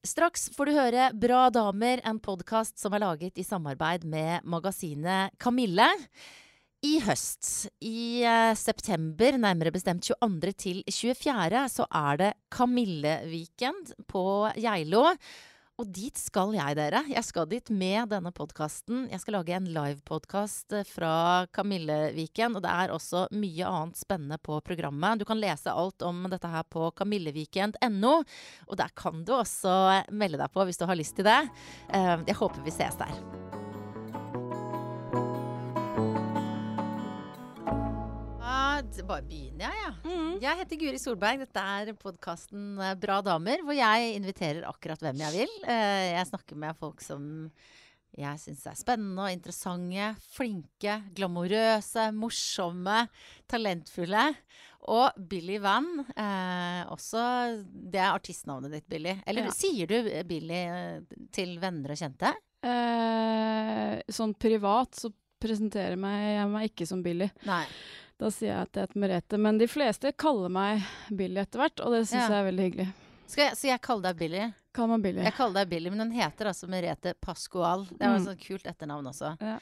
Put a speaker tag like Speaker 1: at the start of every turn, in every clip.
Speaker 1: Straks får du høre Bra damer, en podkast som er laget i samarbeid med magasinet Kamille. I høst, i eh, september, nærmere bestemt 22. til 24., så er det Kamilleweekend på Geilo. Og dit skal jeg, dere. Jeg skal dit med denne podkasten. Jeg skal lage en livepodkast fra Kamilleviken. Og det er også mye annet spennende på programmet. Du kan lese alt om dette her på kamilleviken.no. Og der kan du også melde deg på hvis du har lyst til det. Eh, jeg håper vi ses der. Bare begynner jeg, ja. Mm. Jeg heter Guri Solberg. Dette er podkasten eh, Bra damer, hvor jeg inviterer akkurat hvem jeg vil. Eh, jeg snakker med folk som jeg syns er spennende og interessante, flinke, glamorøse, morsomme, talentfulle. Og Billy Van. Eh, også Det er artistnavnet ditt, Billy. Eller ja. sier du Billy til venner og kjente?
Speaker 2: Eh, sånn privat så presenterer jeg meg ikke som Billy.
Speaker 1: Nei.
Speaker 2: Da sier jeg at jeg heter Merete. Men de fleste kaller meg Billy etter hvert, og det syns ja. jeg er veldig hyggelig.
Speaker 1: Skal Jeg, så jeg kaller deg Billy?
Speaker 2: Kall meg Billy.
Speaker 1: Jeg kaller deg Billy, Men hun heter altså Merete Pascual. Det var mm. et sånt kult etternavn også. Ja.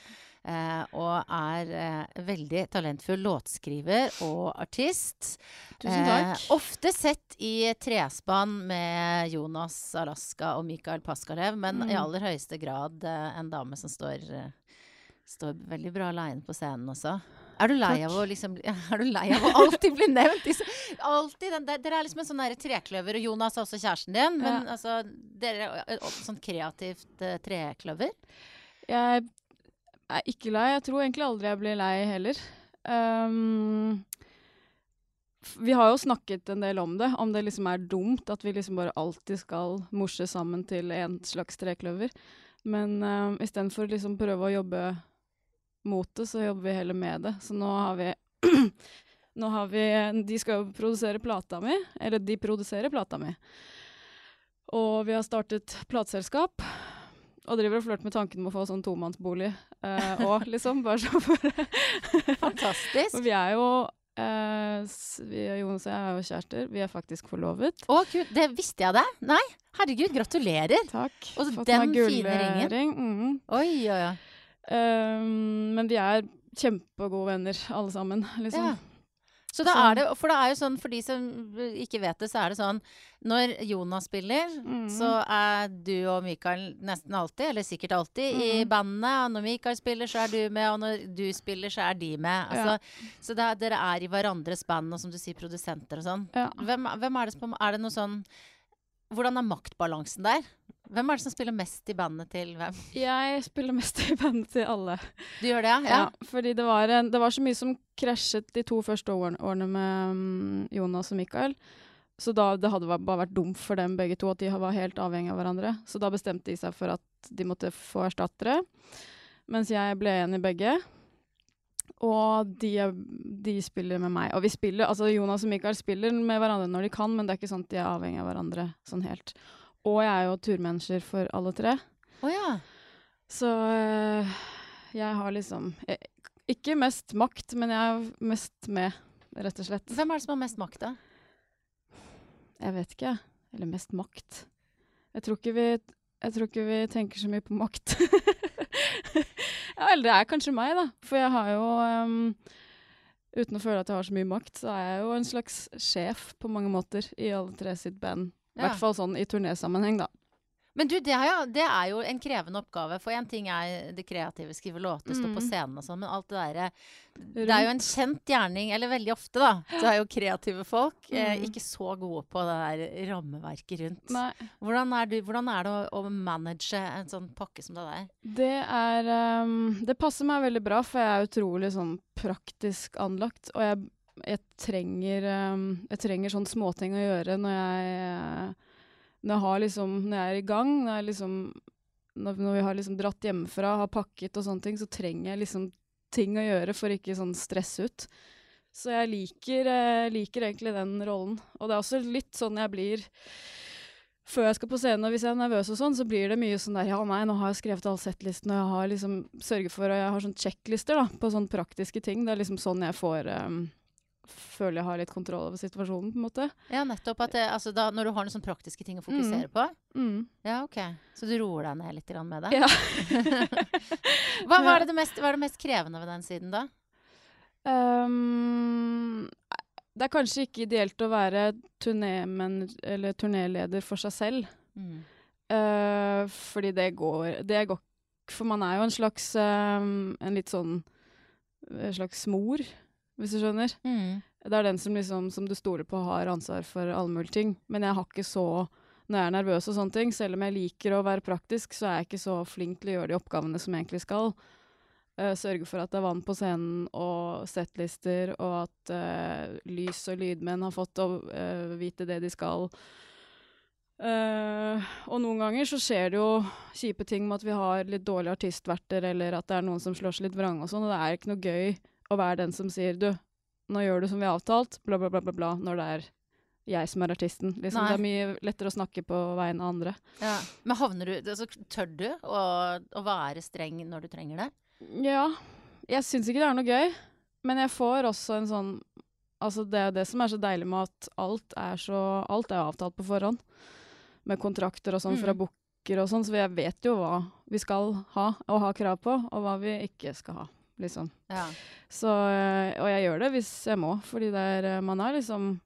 Speaker 1: Eh, og er eh, veldig talentfull låtskriver og artist.
Speaker 2: Tusen takk.
Speaker 1: Eh, ofte sett i trespann med Jonas Alaska og Mikael Paskalev, men mm. i aller høyeste grad eh, en dame som står, eh, står veldig bra aleine på scenen også. Er du lei av å liksom Er du lei av å alltid bli nevnt? Alltid den der, Dere er liksom en sånn trekløver, og Jonas er også kjæresten din. Men ja. altså, dere er et sånn kreativt uh, trekløver?
Speaker 2: Jeg er ikke lei. Jeg tror egentlig aldri jeg blir lei heller. Um, vi har jo snakket en del om det, om det liksom er dumt at vi liksom bare alltid skal morse sammen til en slags trekløver. Men um, istedenfor å liksom prøve å jobbe mot det, så jobber vi heller med det. Så nå har vi Nå har vi De skal jo produsere plata mi, eller de produserer plata mi. Og vi har startet plateselskap. Og driver og flørter med tanken om å få sånn tomannsbolig uh, og liksom. Bare så for
Speaker 1: Fantastisk.
Speaker 2: Og vi er jo uh, vi, Jonas og jeg er jo kjærester. Vi er faktisk forlovet.
Speaker 1: Å, kult. det visste jeg det? Nei? Herregud, gratulerer.
Speaker 2: Takk.
Speaker 1: Og den fine ringen.
Speaker 2: Mm.
Speaker 1: Oi, oi, oi.
Speaker 2: Um, men vi er kjempegode venner, alle sammen. Liksom. Ja.
Speaker 1: Så da er det, for det er jo sånn, for de som ikke vet det, så er det sånn Når Jonas spiller, mm. så er du og Mikael nesten alltid, eller sikkert alltid, mm. i bandene. Og når Mikael spiller, så er du med, og når du spiller, så er de med. Altså, ja. Så er, dere er i hverandres band, og som du sier, produsenter og sånn. Ja. Hvem, hvem, er det som Er det noe sånn Hvordan er maktbalansen der? Hvem er det som spiller mest i bandet til hvem?
Speaker 2: Jeg spiller mest i bandet til alle.
Speaker 1: Du gjør det, ja?
Speaker 2: ja. ja fordi det var, en, det var, så mye som krasjet de to første årene med um, Jonas og Mikael. Så da, det hadde bare vært dumt for dem begge to at de var helt avhengige av hverandre. Så da bestemte de seg for at de måtte få erstattere. Mens jeg ble igjen i begge. Og de, de, spiller med meg. Og vi spiller, altså Jonas og Mikael spiller med hverandre når de kan, men det er ikke sånn at de er avhengig av hverandre sånn helt. Og jeg er jo turmanager for alle tre.
Speaker 1: Oh, ja.
Speaker 2: Så øh, jeg har liksom jeg, Ikke mest makt, men jeg er mest med, rett og slett.
Speaker 1: Hvem er det som har mest makt, da?
Speaker 2: Jeg vet ikke. Eller mest makt. Jeg tror ikke vi, jeg tror ikke vi tenker så mye på makt. ja, eller det er kanskje meg, da. For jeg har jo um, Uten å føle at jeg har så mye makt, så er jeg jo en slags sjef på mange måter i alle tre sitt band. I hvert fall sånn i turnésammenheng, da.
Speaker 1: Men du, det jo, det er, jo, en krevende oppgave. For én ting er det kreative, skrive låter, stå mm. på scenen og sånn, men alt det derre Det er jo en kjent gjerning, eller veldig ofte, da. Det er jo kreative folk eh, mm. ikke så gode på det der rammeverket rundt. Hvordan er, du, hvordan er, det å, å, manage en sånn pakke som det der?
Speaker 2: Det er um, Det passer meg veldig bra, for jeg er utrolig sånn praktisk anlagt. Og jeg jeg trenger, um, jeg trenger sånne småting å gjøre når jeg, når jeg, liksom, når jeg er i gang. Når, liksom, når, vi har liksom dratt hjemmefra, har pakket og sånne ting, så trenger jeg liksom ting å gjøre for ikke sånn stresse ut. Så jeg liker, eh, liker, egentlig den rollen. Og det er også litt sånn jeg blir før jeg skal på scenen, og hvis jeg er nervøs og sånn, så blir det mye sånn der Ja, nei, nå har jeg skrevet all settlisten, og jeg har liksom sørget for Og jeg har sånn checklister da, på sånne praktiske ting. Det er liksom sånn jeg får um, føler jeg har litt kontroll over situasjonen, på en måte.
Speaker 1: Ja, nettopp. At det, altså, da, når du har noen sånne praktiske ting å fokusere på.
Speaker 2: Mm.
Speaker 1: Ja, ok. Så du roer deg ned litt med det?
Speaker 2: Ja.
Speaker 1: hva, hva, er det det mest, hva er det mest krevende ved den siden, da?
Speaker 2: Um, det er kanskje ikke ideelt å være eller turnéleder for seg selv.
Speaker 1: Mm.
Speaker 2: Uh, fordi det går, det går For man er jo en slags um, En litt sånn En slags mor, hvis du skjønner.
Speaker 1: Mm.
Speaker 2: Det er den som liksom Som du stoler på har ansvar for alle mulige ting. Men jeg har ikke så Når jeg er nervøs og sånne ting, selv om jeg liker å være praktisk, så er jeg ikke så flink til å gjøre de oppgavene som jeg egentlig skal. Uh, sørge for at det er vann på scenen og settlister, og at uh, lys og lydmenn har fått å uh, vite det de skal. Og noen ganger så skjer det jo kjipe ting med at vi har litt dårlige artistverter, eller at det er noen som slår seg litt vrang og sånn, og det er ikke noe gøy å være den som sier du, nå gjør du som vi har avtalt, bla, bla, bla, bla, bla, når det er jeg som er artisten. Liksom, det er mye lettere å snakke på vegne av andre.
Speaker 1: Ja. Men havner du altså, Tør du å, å være streng når du trenger det?
Speaker 2: Ja, jeg syns ikke det er noe gøy, men jeg får også en sånn Altså, det er det som er så deilig med at alt er så Alt er avtalt på forhånd. Med kontrakter og sånn fra
Speaker 1: Mm.
Speaker 2: booker og sånn, så jeg vet jo hva vi skal ha og ha krav på, og hva vi ikke skal ha, liksom.
Speaker 1: Ja.
Speaker 2: Så øh, Og jeg gjør det hvis jeg må, fordi det er øh, Man er liksom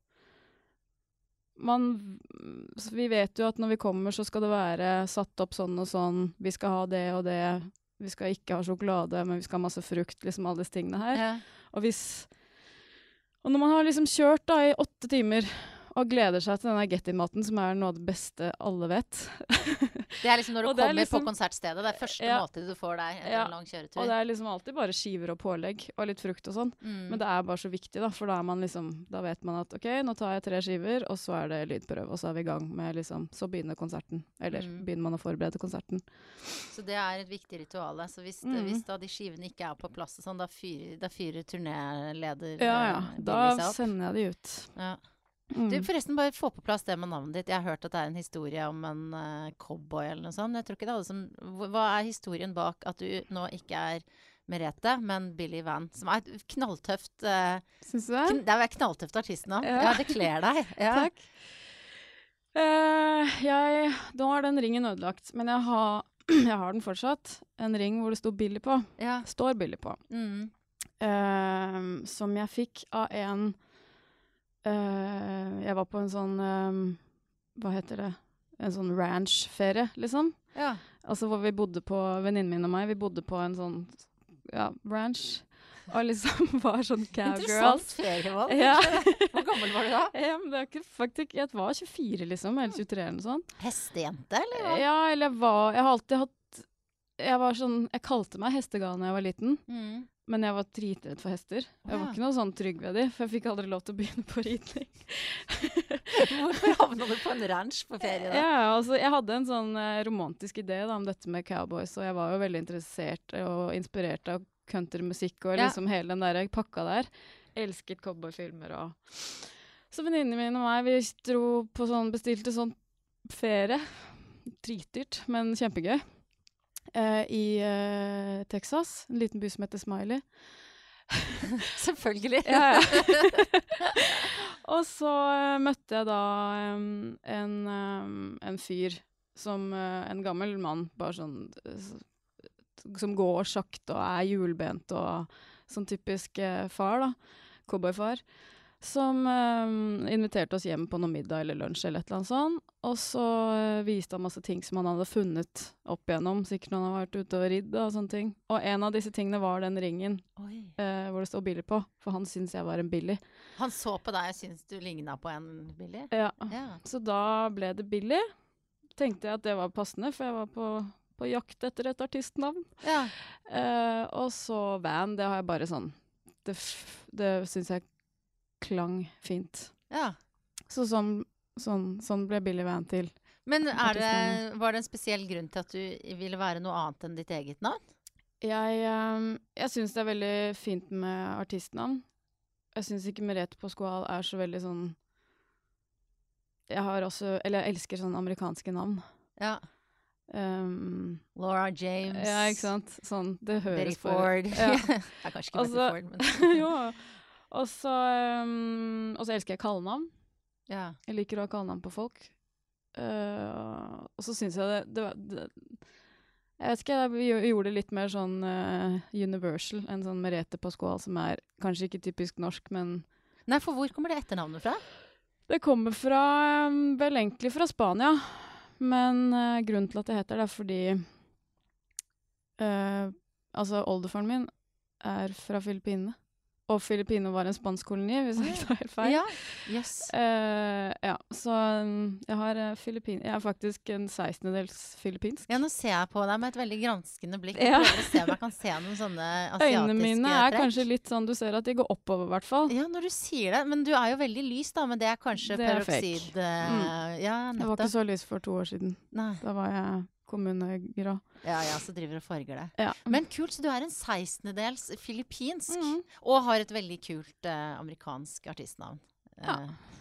Speaker 2: man, vi vet jo at når vi kommer, så skal det være satt opp sånn og sånn. Vi skal ha det og det. Vi skal ikke ha sjokolade, men vi skal ha masse frukt. Liksom alle disse tingene her.
Speaker 1: Ja.
Speaker 2: Og hvis Og når man har liksom kjørt da i åtte timer og gleder seg til denne Getty-maten, som er noe av det beste alle vet
Speaker 1: Det er liksom når du
Speaker 2: er
Speaker 1: kommer
Speaker 2: liksom-
Speaker 1: på konsertstedet. Det er første
Speaker 2: Ja.
Speaker 1: måltid du får der etter
Speaker 2: Ja.
Speaker 1: en lang kjøretur.
Speaker 2: Og det er liksom alltid bare skiver og pålegg og litt frukt og sånn.
Speaker 1: mm.
Speaker 2: Men det er bare så viktig, da, for da er man liksom Da vet man at OK, nå tar jeg tre skiver, og så er det lydprøve, og så er vi i gang med liksom Så begynner konserten. Eller
Speaker 1: Mm.
Speaker 2: begynner man å forberede konserten.
Speaker 1: Så det er et viktig ritual. Så hvis,
Speaker 2: Mm.
Speaker 1: hvis da de skivene ikke er på plass, sånn, da fyrer, da fyrer turnéleder
Speaker 2: Ja ja.
Speaker 1: eh,
Speaker 2: Da sender jeg de ut.
Speaker 1: Ja.
Speaker 2: Mm.
Speaker 1: Du, forresten, bare få på plass det med navnet ditt. Jeg har hørt at det er en historie om en uh, cowboy eller noe sånt. Jeg tror ikke det er alle som Hva er historien bak at du nå ikke er Merete, men Billy Van? Som er et knalltøft uh,
Speaker 2: Syns du det?
Speaker 1: kn Det er knalltøft artistnavn. Ja.
Speaker 2: Ja.
Speaker 1: det kler deg. Ja.
Speaker 2: Takk. Uh, jeg Nå er den ringen ødelagt, men jeg har, jeg har den fortsatt. En ring hvor det sto Billy på.
Speaker 1: Ja.
Speaker 2: Står Billy på.
Speaker 1: Mm.
Speaker 2: Uh, som jeg fikk av en eh, Jeg var på en sånn eh, Hva heter det? En sånn ranch-ferie, liksom.
Speaker 1: ja.
Speaker 2: Altså hvor vi bodde på Venninnen min og meg, vi bodde på en sånn ja, ranch. Og liksom var sånn cowgirls.
Speaker 1: Interessant ferievalg.
Speaker 2: Ja.
Speaker 1: Hvor gammel var du da?
Speaker 2: ja, men det er ikke faktisk Jeg var 24, liksom. Eller 23 eller noe sånt.
Speaker 1: Hestejente, eller hva?
Speaker 2: Ja, eller jeg var Jeg har alltid hatt Jeg var sånn Jeg kalte meg hestegal da jeg var liten,
Speaker 1: Mm.
Speaker 2: Men jeg var dritredd for hester. Jeg var
Speaker 1: Ja.
Speaker 2: ikke noe sånn trygg ved dem, for jeg fikk aldri lov til å begynne på ridning.
Speaker 1: Hvorfor havna du på en ranch på ferie da?
Speaker 2: Ja, altså, jeg hadde en sånn eh, romantisk idé da, om dette med cowboys, og jeg var jo veldig interessert og inspirert av countrymusikk og
Speaker 1: Ja.
Speaker 2: liksom hele den der pakka der. Elsket cowboyfilmer og Så venninnene mine og meg, vi dro på sånn Bestilte sånn ferie. Dritdyrt, men kjempegøy. Eh, I eh, Texas. En liten by som heter Smiley.
Speaker 1: Selvfølgelig.
Speaker 2: Ja, ja. og så eh, møtte jeg da um, en, um, en fyr som uh, En gammel mann, bare sånn Som går sakte og er hjulbent og sånn typisk uh, far, da. Cowboyfar. Som em, inviterte oss hjem på noe middag eller lunsj eller et eller annet sånt. Og så uh, viste han masse ting som han hadde funnet opp igjennom, sikkert når han har vært ute og ridd og sånne ting. Og en av disse tingene var den ringen eh, hvor det står Billy på, for han syntes jeg var en Billy.
Speaker 1: Han så på deg og syntes du ligna på en Billy?
Speaker 2: Ja.
Speaker 1: Ja.
Speaker 2: Så da ble det Billy. Tenkte jeg at det var passende, for jeg var på, på jakt etter et artistnavn.
Speaker 1: ja.
Speaker 2: Uh, og så Van, det har jeg bare sånn Det, det syns jeg klang fint.
Speaker 1: ja.
Speaker 2: Så sånn, sånn, sånn ble Billy Van til.
Speaker 1: Men er det, var det en spesiell grunn til at du ville være noe annet enn ditt eget navn?
Speaker 2: Jeg, eh, jeg syns det er veldig fint med artistnavn. Jeg syns ikke Merete Pascual er så veldig sånn Jeg har også Eller jeg elsker sånne amerikanske navn.
Speaker 1: Ja.
Speaker 2: Um,
Speaker 1: Laura James.
Speaker 2: ja, ikke sant? Sånn, det høres Betty
Speaker 1: Ford.
Speaker 2: Ja.
Speaker 1: er kanskje ikke
Speaker 2: Altså-
Speaker 1: Betty Ford, men
Speaker 2: jo. Og så, um, og så elsker jeg kallenavn.
Speaker 1: Ja.
Speaker 2: Jeg liker å ha kallenavn på folk. Uh, og så syns jeg det, det, det Jeg vet ikke, vi gjorde- det litt mer sånn uh, universal enn sånn Merete Pascual, som er kanskje ikke typisk norsk, men
Speaker 1: Nei, for hvor kommer det etternavnet fra?
Speaker 2: Det kommer fra um, vel egentlig fra Spania. Men uh, grunnen til at det heter det, er fordi Altså, oldefaren min er fra Filippinene. Og Filippinene var en spansk koloni, hvis jeg ikke tar helt feil.
Speaker 1: Ja, Yes.
Speaker 2: Uh, ja, så um, jeg har uh, Filippin... Jeg er faktisk en sekstendedels filippinsk.
Speaker 1: Ja, nå ser jeg på deg med et veldig granskende blikk.
Speaker 2: Ja.
Speaker 1: Jeg prøver å se om jeg kan se noen sånne asiatiske
Speaker 2: Øynene mine er
Speaker 1: trekk.
Speaker 2: kanskje litt sånn du ser at de går oppover, i hvert fall.
Speaker 1: Ja, når du sier det. Men du er jo veldig lys, da. Men det er kanskje
Speaker 2: Det er
Speaker 1: peroksid eh,
Speaker 2: Mm.
Speaker 1: Ja,
Speaker 2: Jeg var ikke så lys for to år siden.
Speaker 1: Nei.
Speaker 2: Da var jeg kommunegrå.
Speaker 1: Ja, ja, så driver og farger det.
Speaker 2: Ja.
Speaker 1: Men kult, så du er en sekstendedels filippinsk.
Speaker 2: Mhm.
Speaker 1: Og har et veldig kult eh, amerikansk artistnavn.
Speaker 2: Ja.
Speaker 1: Eh,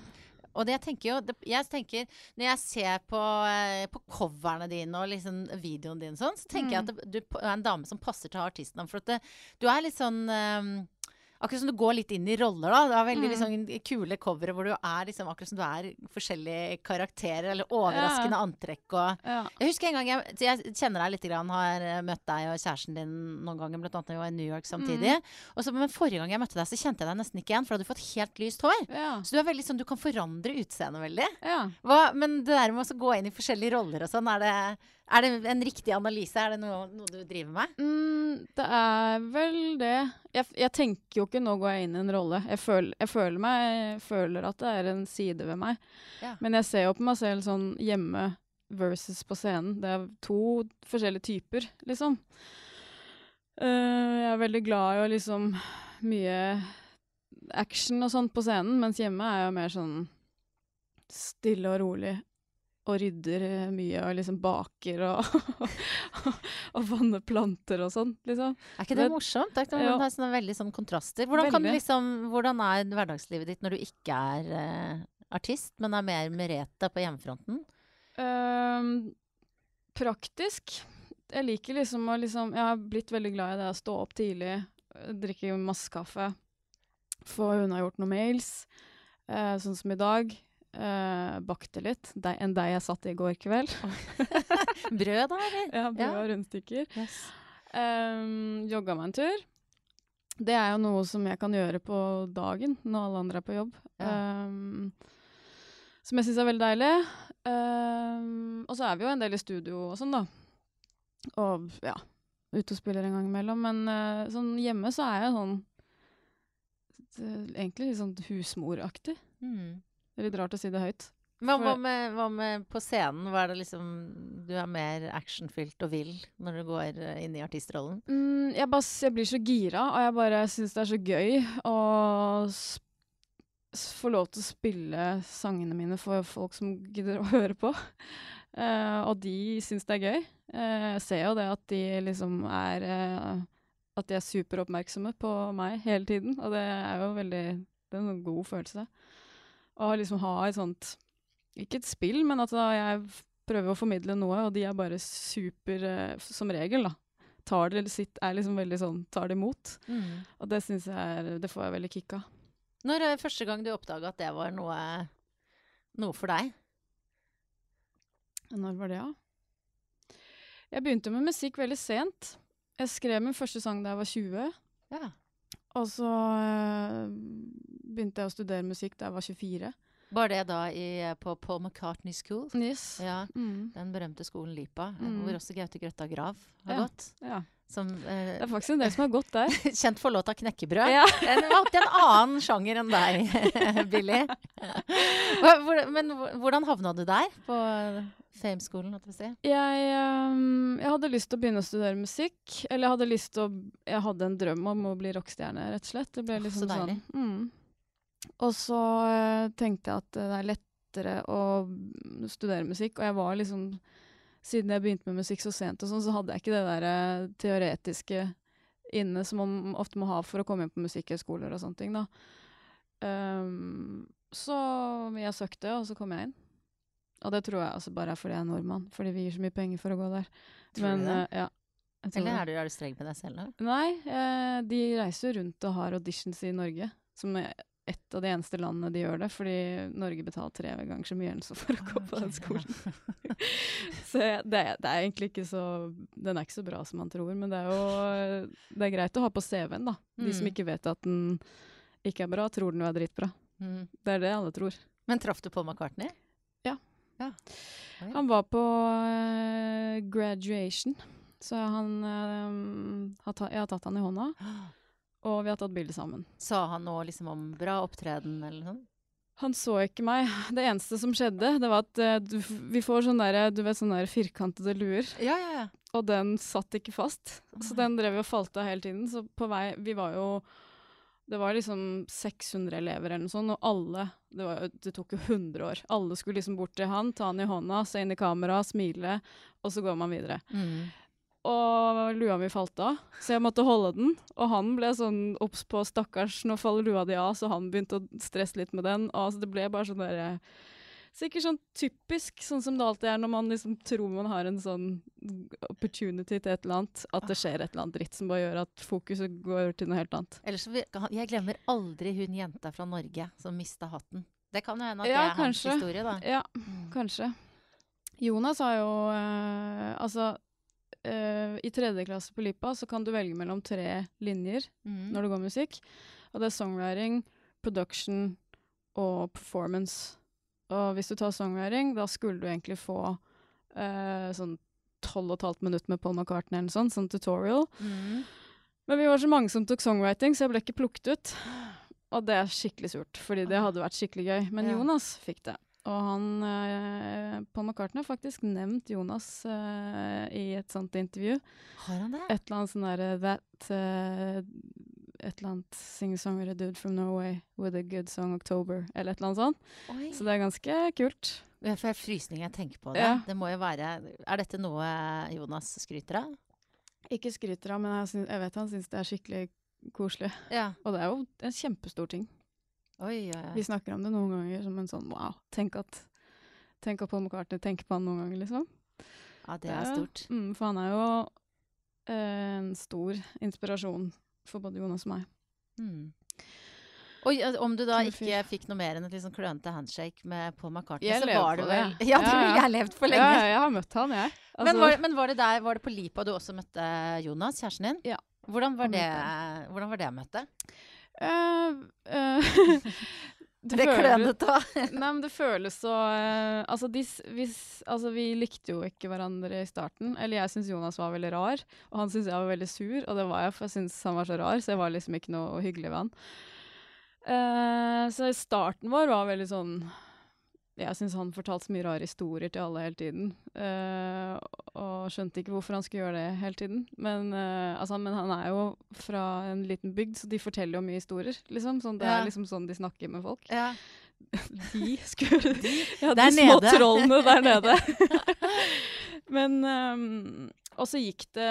Speaker 1: og det jeg tenker jo det, Jeg tenker Når jeg ser på, eh, på coverne dine og liksom videoen din sånn, så tenker jeg at det, du er en dame som passer til å ha artistnavn. For at det, du er litt sånn eh, Akkurat som du går litt inn i roller, da. Du har veldig
Speaker 2: Mm.
Speaker 1: liksom, kule covere hvor du er liksom akkurat som du er forskjellige karakterer, eller overraskende antrekk og
Speaker 2: Ja.
Speaker 1: jeg husker en gang jeg, jeg kjenner deg litt, grann, har eh, møtt deg og kjæresten din noen ganger, blant annet da vi var i New York samtidig. Og så, men forrige gang jeg møtte deg, så kjente jeg deg nesten ikke igjen, for da hadde du fått helt lyst hår.
Speaker 2: Ja.
Speaker 1: Så du er veldig sånn, du kan forandre utseendet veldig.
Speaker 2: ja.
Speaker 1: Hva, men det der med å gå inn i forskjellige roller og sånn, er det, er det en riktig analyse? Er det noe, noe du driver med?
Speaker 2: Mm, det er vel det. Jeg, jeg tenker jo ikke nå går jeg inn i en rolle. Jeg, føl, jeg føler, meg, jeg føler at det er en side ved meg.
Speaker 1: Ja.
Speaker 2: Men jeg ser jo på meg selv sånn hjemme versus på scenen. Det er to forskjellige typer, liksom. Uh, jeg er veldig glad i å liksom mye action og sånt på scenen, mens hjemme er jeg mer sånn stille og rolig. Og rydder eh, mye og liksom baker og, og vanner planter og sånn, liksom.
Speaker 1: Er ikke det, morsomt? Det er,
Speaker 2: ikke
Speaker 1: det er sånne veldig sånn kontraster. Hvordan, kan, liksom, hvordan er hverdagslivet ditt når du ikke er eh, artist, men er mer Merete på hjemmefronten?
Speaker 2: Um, praktisk. Jeg liker liksom å liksom Jeg har blitt veldig glad i det å stå opp tidlig, øh, drikke masse kaffe, få unnagjort noen mails, uh, sånn som i dag. Uh, bakte litt. de, enn deg jeg satt i går kveld.
Speaker 1: Brød, da, eller?
Speaker 2: ja, brød
Speaker 1: Ja.
Speaker 2: og rundstykker.
Speaker 1: Yes.
Speaker 2: Um, jogga meg en tur. Det er jo noe som jeg kan gjøre på dagen når alle andre er på jobb.
Speaker 1: Ja.
Speaker 2: Um, som jeg syns er veldig deilig. Um, og så er vi jo en del i studio og sånn, da. Og ja, ute og spiller en gang imellom. Men uh, sånn hjemme så er jeg sånn det, Egentlig litt sånn husmoraktig.
Speaker 1: Mm.
Speaker 2: Det er litt rart å si det høyt.
Speaker 1: Men hva med, hva med på scenen? Hva er det liksom Du er mer actionfylt og vill når du går eh, inn i artistrollen?
Speaker 2: Mm, jeg, bare, jeg blir så gira, og jeg bare syns det er så gøy å få lov til å spille sangene mine for folk som gidder å høre på. Uh, og de syns det er gøy. Uh, jeg ser jo det at de liksom er uh, At de er superoppmerksomme på meg hele tiden, og det er jo veldig Det er en god følelse. Å liksom ha et sånt Ikke et spill, men at jeg prøver å formidle noe, og de er bare super eh, Som regel, da tar det sitt, er liksom veldig sånn, tar det imot. Og det synes jeg er, det får jeg veldig kick av.
Speaker 1: Når er første gang du oppdaga at det var noe, noe for deg?
Speaker 2: Når var det, da? Jeg begynte med musikk veldig sent. Jeg skrev min første sang da jeg var 20.
Speaker 1: Ja.
Speaker 2: Og så øh, begynte jeg å studere musikk da jeg var 24.
Speaker 1: Var det da i, på Paul McCartney School?
Speaker 2: Yes.
Speaker 1: Ja,
Speaker 2: Mm.
Speaker 1: Den berømte skolen Lipa, eh,
Speaker 2: Mm.
Speaker 1: hvor også Gaute Grøtta Grav har
Speaker 2: Ja.
Speaker 1: gått.
Speaker 2: ja.
Speaker 1: Som eh,
Speaker 2: Det er faktisk en del som har gått der.
Speaker 1: kjent for låta 'Knekkebrød'.
Speaker 2: Ja.
Speaker 1: Den valgte en annen sjanger enn deg, Billy. Men hvordan havna du der, på Fame-skolen? holdt jeg på å si?
Speaker 2: Jeg, um, jeg hadde lyst til å begynne å studere musikk. Eller jeg hadde lyst til å Jeg hadde en drøm om å bli rockestjerne, rett og slett. Det ble liksom
Speaker 1: så deilig.
Speaker 2: sånn. Mm. Og så uh, tenkte jeg at det er lettere å studere musikk, og jeg var liksom Siden jeg begynte med musikk så sent og sånn, så hadde jeg ikke det der uh, teoretiske inne som man ofte må ha for å komme inn på musikkhøyskoler og sånne ting, da. Um, så jeg søkte, og så kom jeg inn. Og det tror jeg altså bare er fordi jeg er nordmann, fordi vi gir så mye penger for å gå der.
Speaker 1: Tror
Speaker 2: Men
Speaker 1: du det?
Speaker 2: Uh, ja.
Speaker 1: Eller er du, er du streng med deg selv nå?
Speaker 2: Nei, eh, de reiser jo rundt og har auditions i Norge. Som er et av de eneste landene de gjør det, fordi Norge betaler tre ganger så mye enn for å gå på den skolen. så det, det er egentlig ikke så Den er ikke så bra som man tror, men det er jo det er greit å ha på CV-en, da. De som
Speaker 1: Mm.
Speaker 2: ikke vet at den ikke er bra, tror den jo er dritbra.
Speaker 1: Mm.
Speaker 2: Det er det alle tror.
Speaker 1: Men traff du Paul McCartney?
Speaker 2: Ja.
Speaker 1: Oi.
Speaker 2: Han var på uh, graduation, så han eh, har ta, Jeg har tatt han i hånda, og vi har tatt bilde sammen.
Speaker 1: Sa han noe liksom om bra opptreden eller noe sånt?
Speaker 2: Han så ikke meg. Det eneste som skjedde, det var at uh, du, vi får sånne der, du vet, sånne der firkantede luer,
Speaker 1: Ja, ja, ja.
Speaker 2: og den satt ikke fast. Så den drev og falt av hele tiden. Så på vei Vi var jo Det var liksom 600 elever eller noe sånt, og alle det, var, det tok jo 100 år. Alle skulle liksom bort til han, ta han i hånda, se inn i kamera, smile, og så går man videre.
Speaker 1: Mm.
Speaker 2: Og lua mi falt av, så jeg måtte holde den. Og han ble sånn obs på stakkars, nå faller lua di av, så han begynte å stresse litt med den. Og altså, det ble bare sånn derre Sikkert sånn typisk, sånn som det alltid er når man liksom tror man har en sånn opportunity til et eller annet. At det skjer et eller annet dritt som bare gjør at fokuset går til noe helt annet.
Speaker 1: Ellers Jeg glemmer aldri hun jenta fra Norge som mista hatten. Det kan jo hende at
Speaker 2: Ja,
Speaker 1: det er hans historie, da.
Speaker 2: Ja,
Speaker 1: Mm.
Speaker 2: kanskje. Jonas har jo øh, Altså, eh, i tredje klasse på Lipa så kan du velge mellom tre linjer.
Speaker 1: Mm.
Speaker 2: når du går musikk. Og det er songwriting, production og performance. Og hvis du tar songwriting, da skulle du egentlig få eh, sånn tolv og et halvt minutt med Paul McCartney eller sånt, sånn tutorial.
Speaker 1: Mm.
Speaker 2: Men vi var så mange som tok songwriting, så jeg ble ikke plukket ut. Og det er skikkelig surt, fordi det hadde vært skikkelig gøy. Men. Jonas fikk det. Og han eh, Paul McCartney har faktisk nevnt Jonas eh, i et sånt intervju.
Speaker 1: Har han det?
Speaker 2: Et eller annet sånn derre That eh, Et eller annet a dude from Norway with a good song October, eller et eller annet sånt.
Speaker 1: Oi.
Speaker 2: Så det er ganske kult.
Speaker 1: Jeg får frysninger jeg tenker på det.
Speaker 2: Ja.
Speaker 1: Det må jo være Er dette noe Jonas skryter av?
Speaker 2: Ikke skryter av, men jeg, synes, jeg vet han syns det er skikkelig koselig.
Speaker 1: Ja.
Speaker 2: Og det er jo en kjempestor ting.
Speaker 1: Oi, oi.
Speaker 2: Vi snakker om det noen ganger som en sånn wow, tenk at Tenk at Paul McCartney tenker på han noen ganger, liksom.
Speaker 1: Ja, det er
Speaker 2: stort.
Speaker 1: stort.
Speaker 2: Mm, for han er jo eh, en stor inspirasjon for både Jonas og meg.
Speaker 1: Mm. Og om du da ikke fikk noe mer enn et sånn klønete handshake med Paul McCartney, så var
Speaker 2: det
Speaker 1: du vel
Speaker 2: det.
Speaker 1: Ja,
Speaker 2: Ja, ja.
Speaker 1: jeg levd for
Speaker 2: Ja,
Speaker 1: lenge.
Speaker 2: jeg har møtt han, jeg.
Speaker 1: men,
Speaker 2: Altså-
Speaker 1: var, men var det der, var det på Lipa du også møtte Jonas, kjæresten din?
Speaker 2: Ja.
Speaker 1: Hvordan var det, hvordan var det møtet?
Speaker 2: Uh, eh,
Speaker 1: Det,
Speaker 2: føles-
Speaker 1: klønete òg.
Speaker 2: Nei, men det føles så uh, altså, de, hvis, vi, altså, vi likte jo ikke hverandre i starten. Eller jeg syns Jonas var veldig rar, og han syntes jeg var veldig sur. Og det var jeg, for jeg syntes han var så rar, så jeg var liksom ikke noe hyggelig ved han. Uh, så starten vår var veldig sånn Jeg syns han fortalte så mye rare historier til alle hele tiden. Uh, og skjønte ikke hvorfor han skulle gjøre det hele tiden. Men, uh, altså, men han er jo fra en liten bygd, så de forteller jo mye historier. Liksom. Sånn, det
Speaker 1: Ja.
Speaker 2: er liksom sånn de snakker med folk.
Speaker 1: Ja.
Speaker 2: De skulle Ja, de små
Speaker 1: nede.
Speaker 2: trollene der nede. Men um, Og så gikk det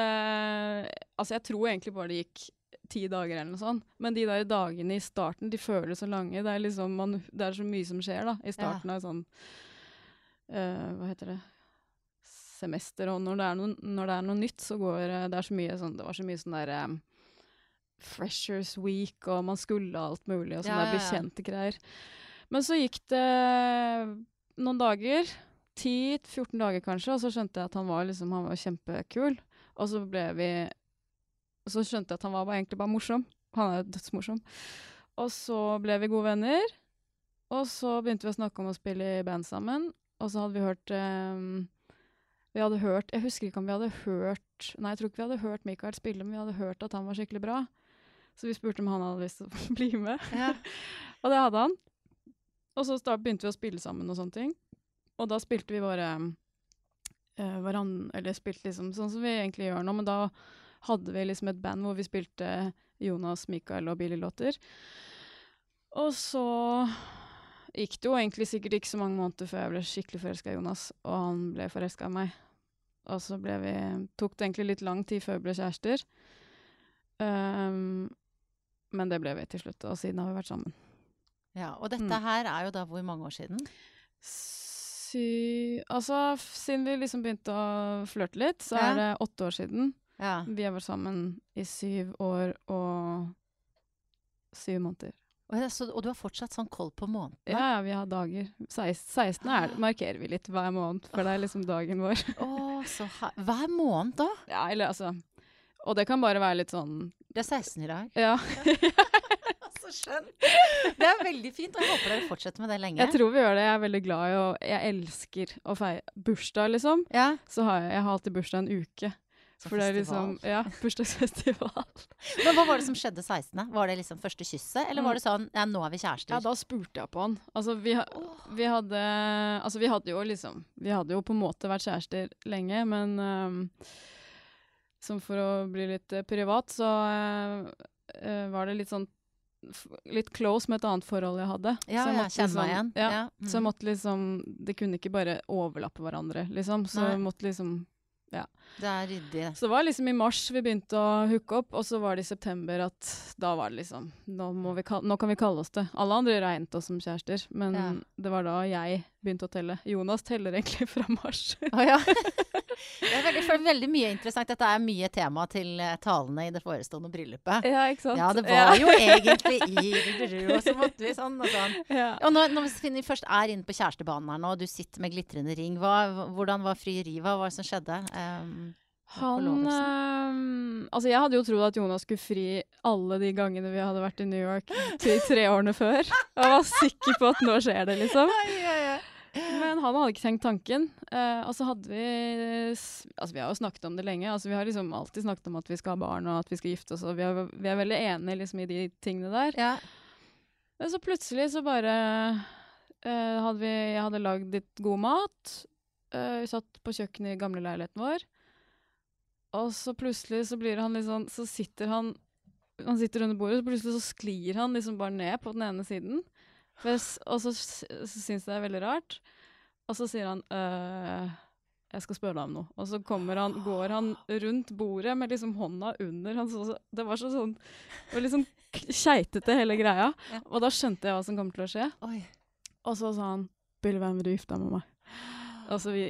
Speaker 2: Altså, jeg tror egentlig bare det gikk ti dager eller noe sånt. Men de der dagene i starten, de føles så lange. Det er liksom man, Det er så mye som skjer, da. I starten av sånn uh, Hva heter det Semester. Og når det er noe, når det er noe nytt, så går eh, det er så mye sånn Det var så mye sånn der um, Freshers Week, og man skulle alt mulig, og sånne
Speaker 1: Ja, ja, ja.
Speaker 2: bekjente greier. Men så gikk det noen dager, 10-14 dager kanskje, og så skjønte jeg at han var, liksom, han var kjempekul. Og så ble vi Så skjønte jeg at han var bare, egentlig bare morsom. Han er jo dødsmorsom. Og så ble vi gode venner. Og så begynte vi å snakke om å spille i band sammen. Og så hadde vi hørt um, Vi hadde hørt Jeg husker ikke om vi hadde hørt Nei, jeg tror ikke vi hadde hørt Michael spille, men vi hadde hørt at han var skikkelig bra. Så vi spurte om han hadde lyst til å bli med.
Speaker 1: Ja.
Speaker 2: Og det hadde han. Og så start, begynte vi å spille sammen og sånne ting. Og da spilte vi bare uh, hverandre Eller spilte liksom sånn som vi egentlig gjør nå, men da hadde vi liksom et band hvor vi spilte Jonas, Mikael og Billy-låter. Og så gikk det jo egentlig sikkert ikke så mange måneder før jeg ble skikkelig forelska i Jonas, og han ble forelska i meg. Og så ble vi Tok det egentlig litt lang tid før vi ble kjærester. Um, men det ble vi til slutt, og siden har vi vært sammen.
Speaker 1: ja. Og dette
Speaker 2: Mm.
Speaker 1: her er jo da hvor mange år siden?
Speaker 2: Sy... Altså, siden vi liksom begynte å flørte litt, så
Speaker 1: Ja.
Speaker 2: er det åtte år siden.
Speaker 1: Ja.
Speaker 2: Vi har vært sammen i syv år og syv måneder.
Speaker 1: Og, så, og du har fortsatt sånn koll på månedene?
Speaker 2: Ja, vi har dager. 16. 16. Er, markerer vi litt hver måned, for det er liksom dagen vår.
Speaker 1: Her, hver måned, da?
Speaker 2: Ja, eller altså Og det kan bare være litt sånn
Speaker 1: Det er 16 i dag.
Speaker 2: Ja.
Speaker 1: Så skjønt. Det er veldig fint, og jeg håper dere fortsetter med det lenge.
Speaker 2: Jeg tror vi gjør det. Jeg er veldig glad i å Jeg elsker å feire bursdag, liksom.
Speaker 1: ja,
Speaker 2: Så har jeg, jeg har alltid bursdag en uke. For det er liksom Ja, bursdagsfestival.
Speaker 1: Men hva var det som skjedde 16.? Var det liksom første kysset, eller var det sånn ja, nå er vi kjærester?
Speaker 2: Ja, da spurte jeg på han. Altså, vi, vi hadde Altså, vi hadde jo liksom Vi hadde jo på en måte vært kjærester lenge, men um, Som for å bli litt eh, privat, så eh, var det litt sånn Litt close med et annet forhold jeg hadde.
Speaker 1: ja,
Speaker 2: så jeg måtte
Speaker 1: meg
Speaker 2: liksom-
Speaker 1: igjen.
Speaker 2: Ja,
Speaker 1: Ja,
Speaker 2: Så jeg
Speaker 1: mm.
Speaker 2: måtte liksom Det kunne ikke bare overlappe hverandre, liksom. Så
Speaker 1: Nei.
Speaker 2: jeg måtte liksom
Speaker 1: Det er ryddig.
Speaker 2: Så det var liksom i mars vi begynte å hooke opp, og så var det i september at da var det liksom Nå, må vi kal nå kan vi kalle oss det. Alle andre regnet oss som kjærester, men
Speaker 1: Ja.
Speaker 2: det var da jeg begynte å telle. Jonas teller egentlig fra mars.
Speaker 1: Ah, ja. Det er veldig, veldig mye interessant. Dette er mye tema til eh, talene i det forestående bryllupet.
Speaker 2: ja, ikke sant?
Speaker 1: Ja, det var jo egentlig i Og så måtte vi sånn og sånn.
Speaker 2: ja.
Speaker 1: Og når, når vi først er inne på kjærestebanen her nå, og du sitter med glitrende ring, hva, hvordan var frieriet? Hva var det som skjedde? Um,
Speaker 2: Han øh, Altså, jeg hadde jo trodd at Jonas skulle fri alle de gangene vi hadde vært i New York til tre årene før. Og var sikker på at nå skjer det, liksom. Men han hadde ikke tenkt tanken. Eh, og så hadde vi Altså, vi har jo snakket om det lenge. Altså, vi har liksom alltid snakket om at vi skal ha barn og at vi skal gifte oss, og vi er, vi er veldig enige liksom i de tingene der.
Speaker 1: ja.
Speaker 2: Men så plutselig så bare eh, hadde vi Jeg hadde lagd litt god mat. Eh, vi satt på kjøkkenet i gamle leiligheten vår. Og så plutselig så blir han litt sånn Så sitter han Han sitter under bordet, og plutselig så sklir han liksom bare ned på den ene siden. Og så, så syns jeg det er veldig rart. Og så sier han øh, jeg skal spørre deg om noe. Og så han, går han rundt bordet med liksom hånda under. Han så, det var så sånn det var k- keitete hele greia.
Speaker 1: Ja.
Speaker 2: Og da skjønte jeg hva som kom til å skje.
Speaker 1: Oi.
Speaker 2: Og så sa han 'Bill, hvem vil du gifte deg med meg?' Og så vi,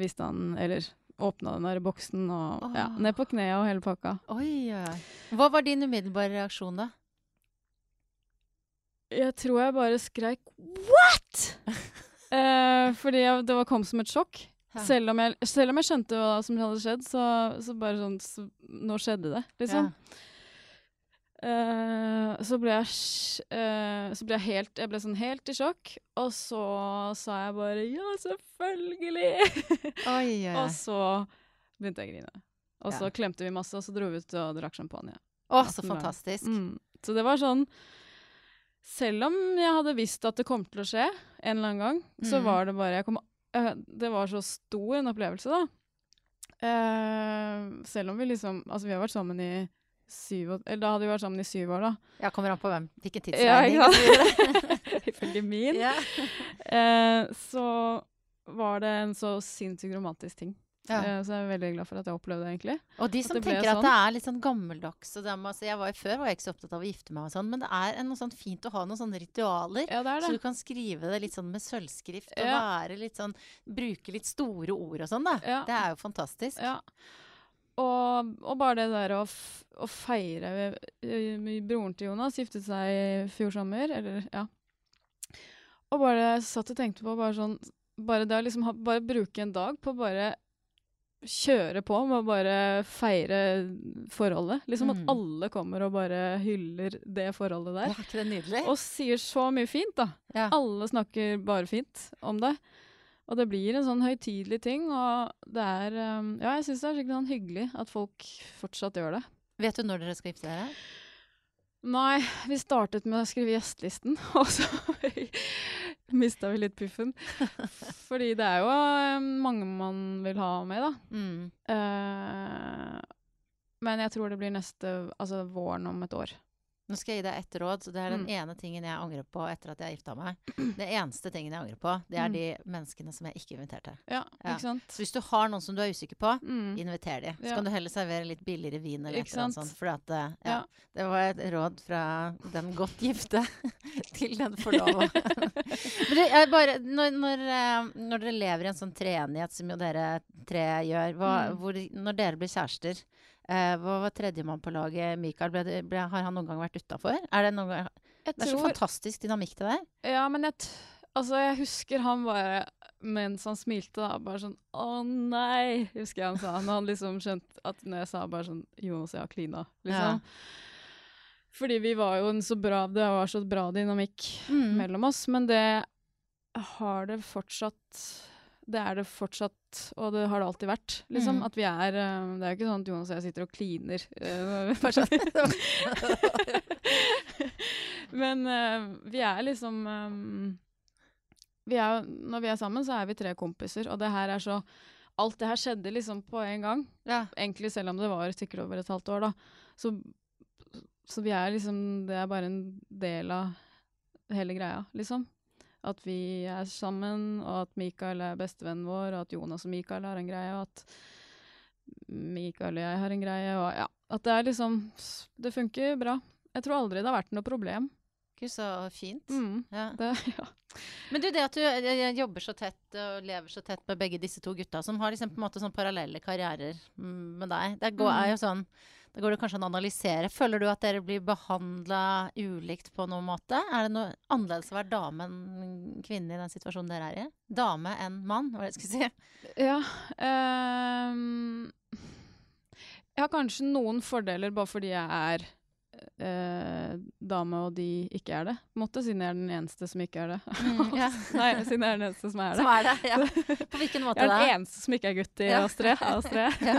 Speaker 2: viste han, eller åpna den der boksen og ja, ned på kneet og hele pakka.
Speaker 1: Oi, oi. Hva var din umiddelbare reaksjon da?
Speaker 2: Jeg tror jeg bare skreik 'what?! eh, fordi jeg, det var, kom som et sjokk. Selv, om jeg, selv om jeg skjønte hva som hadde skjedd, så, så bare sånn så, Nå skjedde det, liksom. Eh, så ble jeg eh, Så ble jeg helt Jeg ble sånn helt i sjokk. Og så sa jeg bare 'ja, selvfølgelig'!
Speaker 1: Oi, oi.
Speaker 2: og så begynte jeg å grine. Og så
Speaker 1: Ja.
Speaker 2: klemte vi masse, og så dro vi ut og drakk champagne.
Speaker 1: Å, så fantastisk.
Speaker 2: Mm. Så det var sånn Selv om jeg hadde visst at det kom til å skje en eller annen gang, så
Speaker 1: Mhm.
Speaker 2: var det bare kom, uh, Det var så stor en opplevelse, da. Uh, selv om vi liksom Altså, vi har vært sammen i syv år Eller da hadde vi vært sammen i syv år, da.
Speaker 1: Ja, kommer an på hvem. Hvilken
Speaker 2: Ja,
Speaker 1: tidsregning. så videre.
Speaker 2: Ifølge min.
Speaker 1: Yeah.
Speaker 2: uh, så var det en så sinnssykt romantisk ting.
Speaker 1: Ja.
Speaker 2: Eh, så jeg er veldig glad for at jeg opplevde det, egentlig.
Speaker 1: Og de som
Speaker 2: at tenker
Speaker 1: tenker at
Speaker 2: sånn.
Speaker 1: det er litt sånn gammeldags og dem, altså, jeg var Før var jeg ikke så opptatt av å gifte meg og sånn, men det er en- noe sånn fint å ha noen sånne ritualer.
Speaker 2: Ja, det er
Speaker 1: Så du kan skrive det litt sånn med sølvskrift og
Speaker 2: Ja.
Speaker 1: være litt sånn Bruke litt store ord og sånn, da. Det er jo fantastisk.
Speaker 2: Ja. Og, og bare det der å, å feire Broren til Jonas giftet seg i fjor sommer, eller ja. Og bare satt og tenkte på bare sånn Bare det å liksom ha, bare bruke en dag på bare kjøre på med å bare feire forholdet. Liksom
Speaker 1: Mm.
Speaker 2: at alle kommer og bare hyller det forholdet der.
Speaker 1: er ikke det nydelig?
Speaker 2: Og sier så mye fint, da.
Speaker 1: Ja.
Speaker 2: Alle snakker bare fint om det. Og det blir en sånn høytidelig ting, og det er um, Ja, jeg syns det er skikkelig sånn hyggelig at folk fortsatt gjør det.
Speaker 1: Vet du når dere skal gifte dere?
Speaker 2: Nei, vi startet med å skrive gjestelisten, og så mista vi litt puffen. Fordi det er jo um, mange man vil ha med, da.
Speaker 1: Mm.
Speaker 2: Uh, men jeg tror det blir neste Altså våren om et år.
Speaker 1: Nå skal jeg gi deg ett råd. så Det er den
Speaker 2: Mm.
Speaker 1: ene tingen jeg angrer på etter at jeg gifta meg. Det eneste tingen jeg angrer på, det er
Speaker 2: Mm.
Speaker 1: de menneskene som jeg ikke inviterte.
Speaker 2: Ja,
Speaker 1: Ja.
Speaker 2: ikke sant?
Speaker 1: Så hvis du har noen som du er usikker på,
Speaker 2: Mm.
Speaker 1: inviter de. Så
Speaker 2: Ja.
Speaker 1: kan du heller servere litt billigere vin eller et eller annet sånt. For at, eh, ja, det var et råd fra den godt gifte til den forlova. Men det bare, når, når, eh, når dere lever i en sånn treenighet som jo dere tre gjør, hva,
Speaker 2: Mm.
Speaker 1: hvor, når dere blir kjærester eh, var tredjemann på laget? Mikael, ble, ble, har han noen gang vært utafor? Er det noen gang
Speaker 2: Jeg
Speaker 1: Det er så fantastisk dynamikk det deg.
Speaker 2: Ja, men jeg, altså, jeg husker han bare mens han smilte, da, bare sånn Å nei, husker jeg han sa. Når han liksom skjønte at når jeg sa bare sånn Jonas, jeg har klina, liksom. Fordi vi var jo en så bra Det var så bra dynamikk
Speaker 1: Mm.
Speaker 2: mellom oss, men det har det fortsatt Det er det fortsatt, og det har det alltid vært, liksom.
Speaker 1: Mm.
Speaker 2: At vi er eh, Det er jo ikke sånn at Jonas og jeg sitter og kliner. eh, Men eh, vi er liksom vi er, Når vi er sammen, så er vi tre kompiser, og det her er så Alt det her skjedde liksom på en gang.
Speaker 1: Ja.
Speaker 2: Egentlig selv om det var sikkert over et halvt år, da. Så, så vi er liksom Det er bare en del av hele greia, liksom. At vi er sammen, og at Mikael er bestevennen vår, og at Jonas og Mikael har en greie, og at Mikael og jeg har en greie, og ja. At det er liksom Det funker bra. Jeg tror aldri det har vært noe problem.
Speaker 1: Gud, så fint.
Speaker 2: Mm.
Speaker 1: Ja.
Speaker 2: Det, ja.
Speaker 1: Men du, det at du jobber så tett og lever så tett med begge disse to gutta, som har liksom på en måte sånn parallelle karrierer mm, med deg, det går, er jo sånn da går det kanskje an å analysere. Føler du at dere blir behandla ulikt på noen måte? Er det noe annerledes å være dame enn kvinne i den situasjonen dere er i? Dame enn mann, var det jeg skulle si?
Speaker 2: Ja. Um, jeg har kanskje noen fordeler bare fordi jeg er eh, dame og de ikke er det, på en måte, siden jeg er den eneste som ikke er det.
Speaker 1: Mm, ja.
Speaker 2: Nei, siden jeg er den eneste som er det.
Speaker 1: Som er det? Ja. På hvilken måte
Speaker 2: Jeg er
Speaker 1: da?
Speaker 2: den eneste som ikke er gutt i
Speaker 1: Ja.
Speaker 2: Astrid. tre.
Speaker 1: Ja.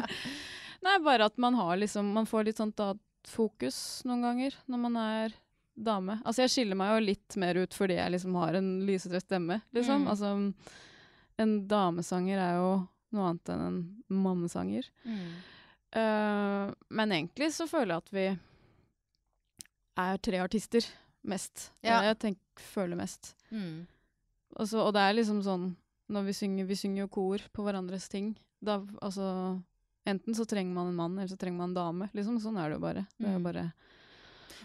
Speaker 2: Nei, bare at man har liksom Man får litt sånt fokus noen ganger når man er dame. Altså, jeg skiller meg jo litt mer ut fordi jeg liksom har en lysetrøtt stemme, liksom.
Speaker 1: Mm.
Speaker 2: Altså, en damesanger er jo noe annet enn en mannesanger.
Speaker 1: Mm.
Speaker 2: Uh, men egentlig så føler jeg at vi er tre artister mest.
Speaker 1: Ja.
Speaker 2: Jeg tenk, føler mest.
Speaker 1: Mm.
Speaker 2: Og, og det er liksom sånn når vi synger, vi synger jo kor på hverandres ting. Da, altså, enten så trenger man en mann, eller så trenger man en dame. Liksom, sånn er det jo bare. Det er
Speaker 1: Mm.
Speaker 2: bare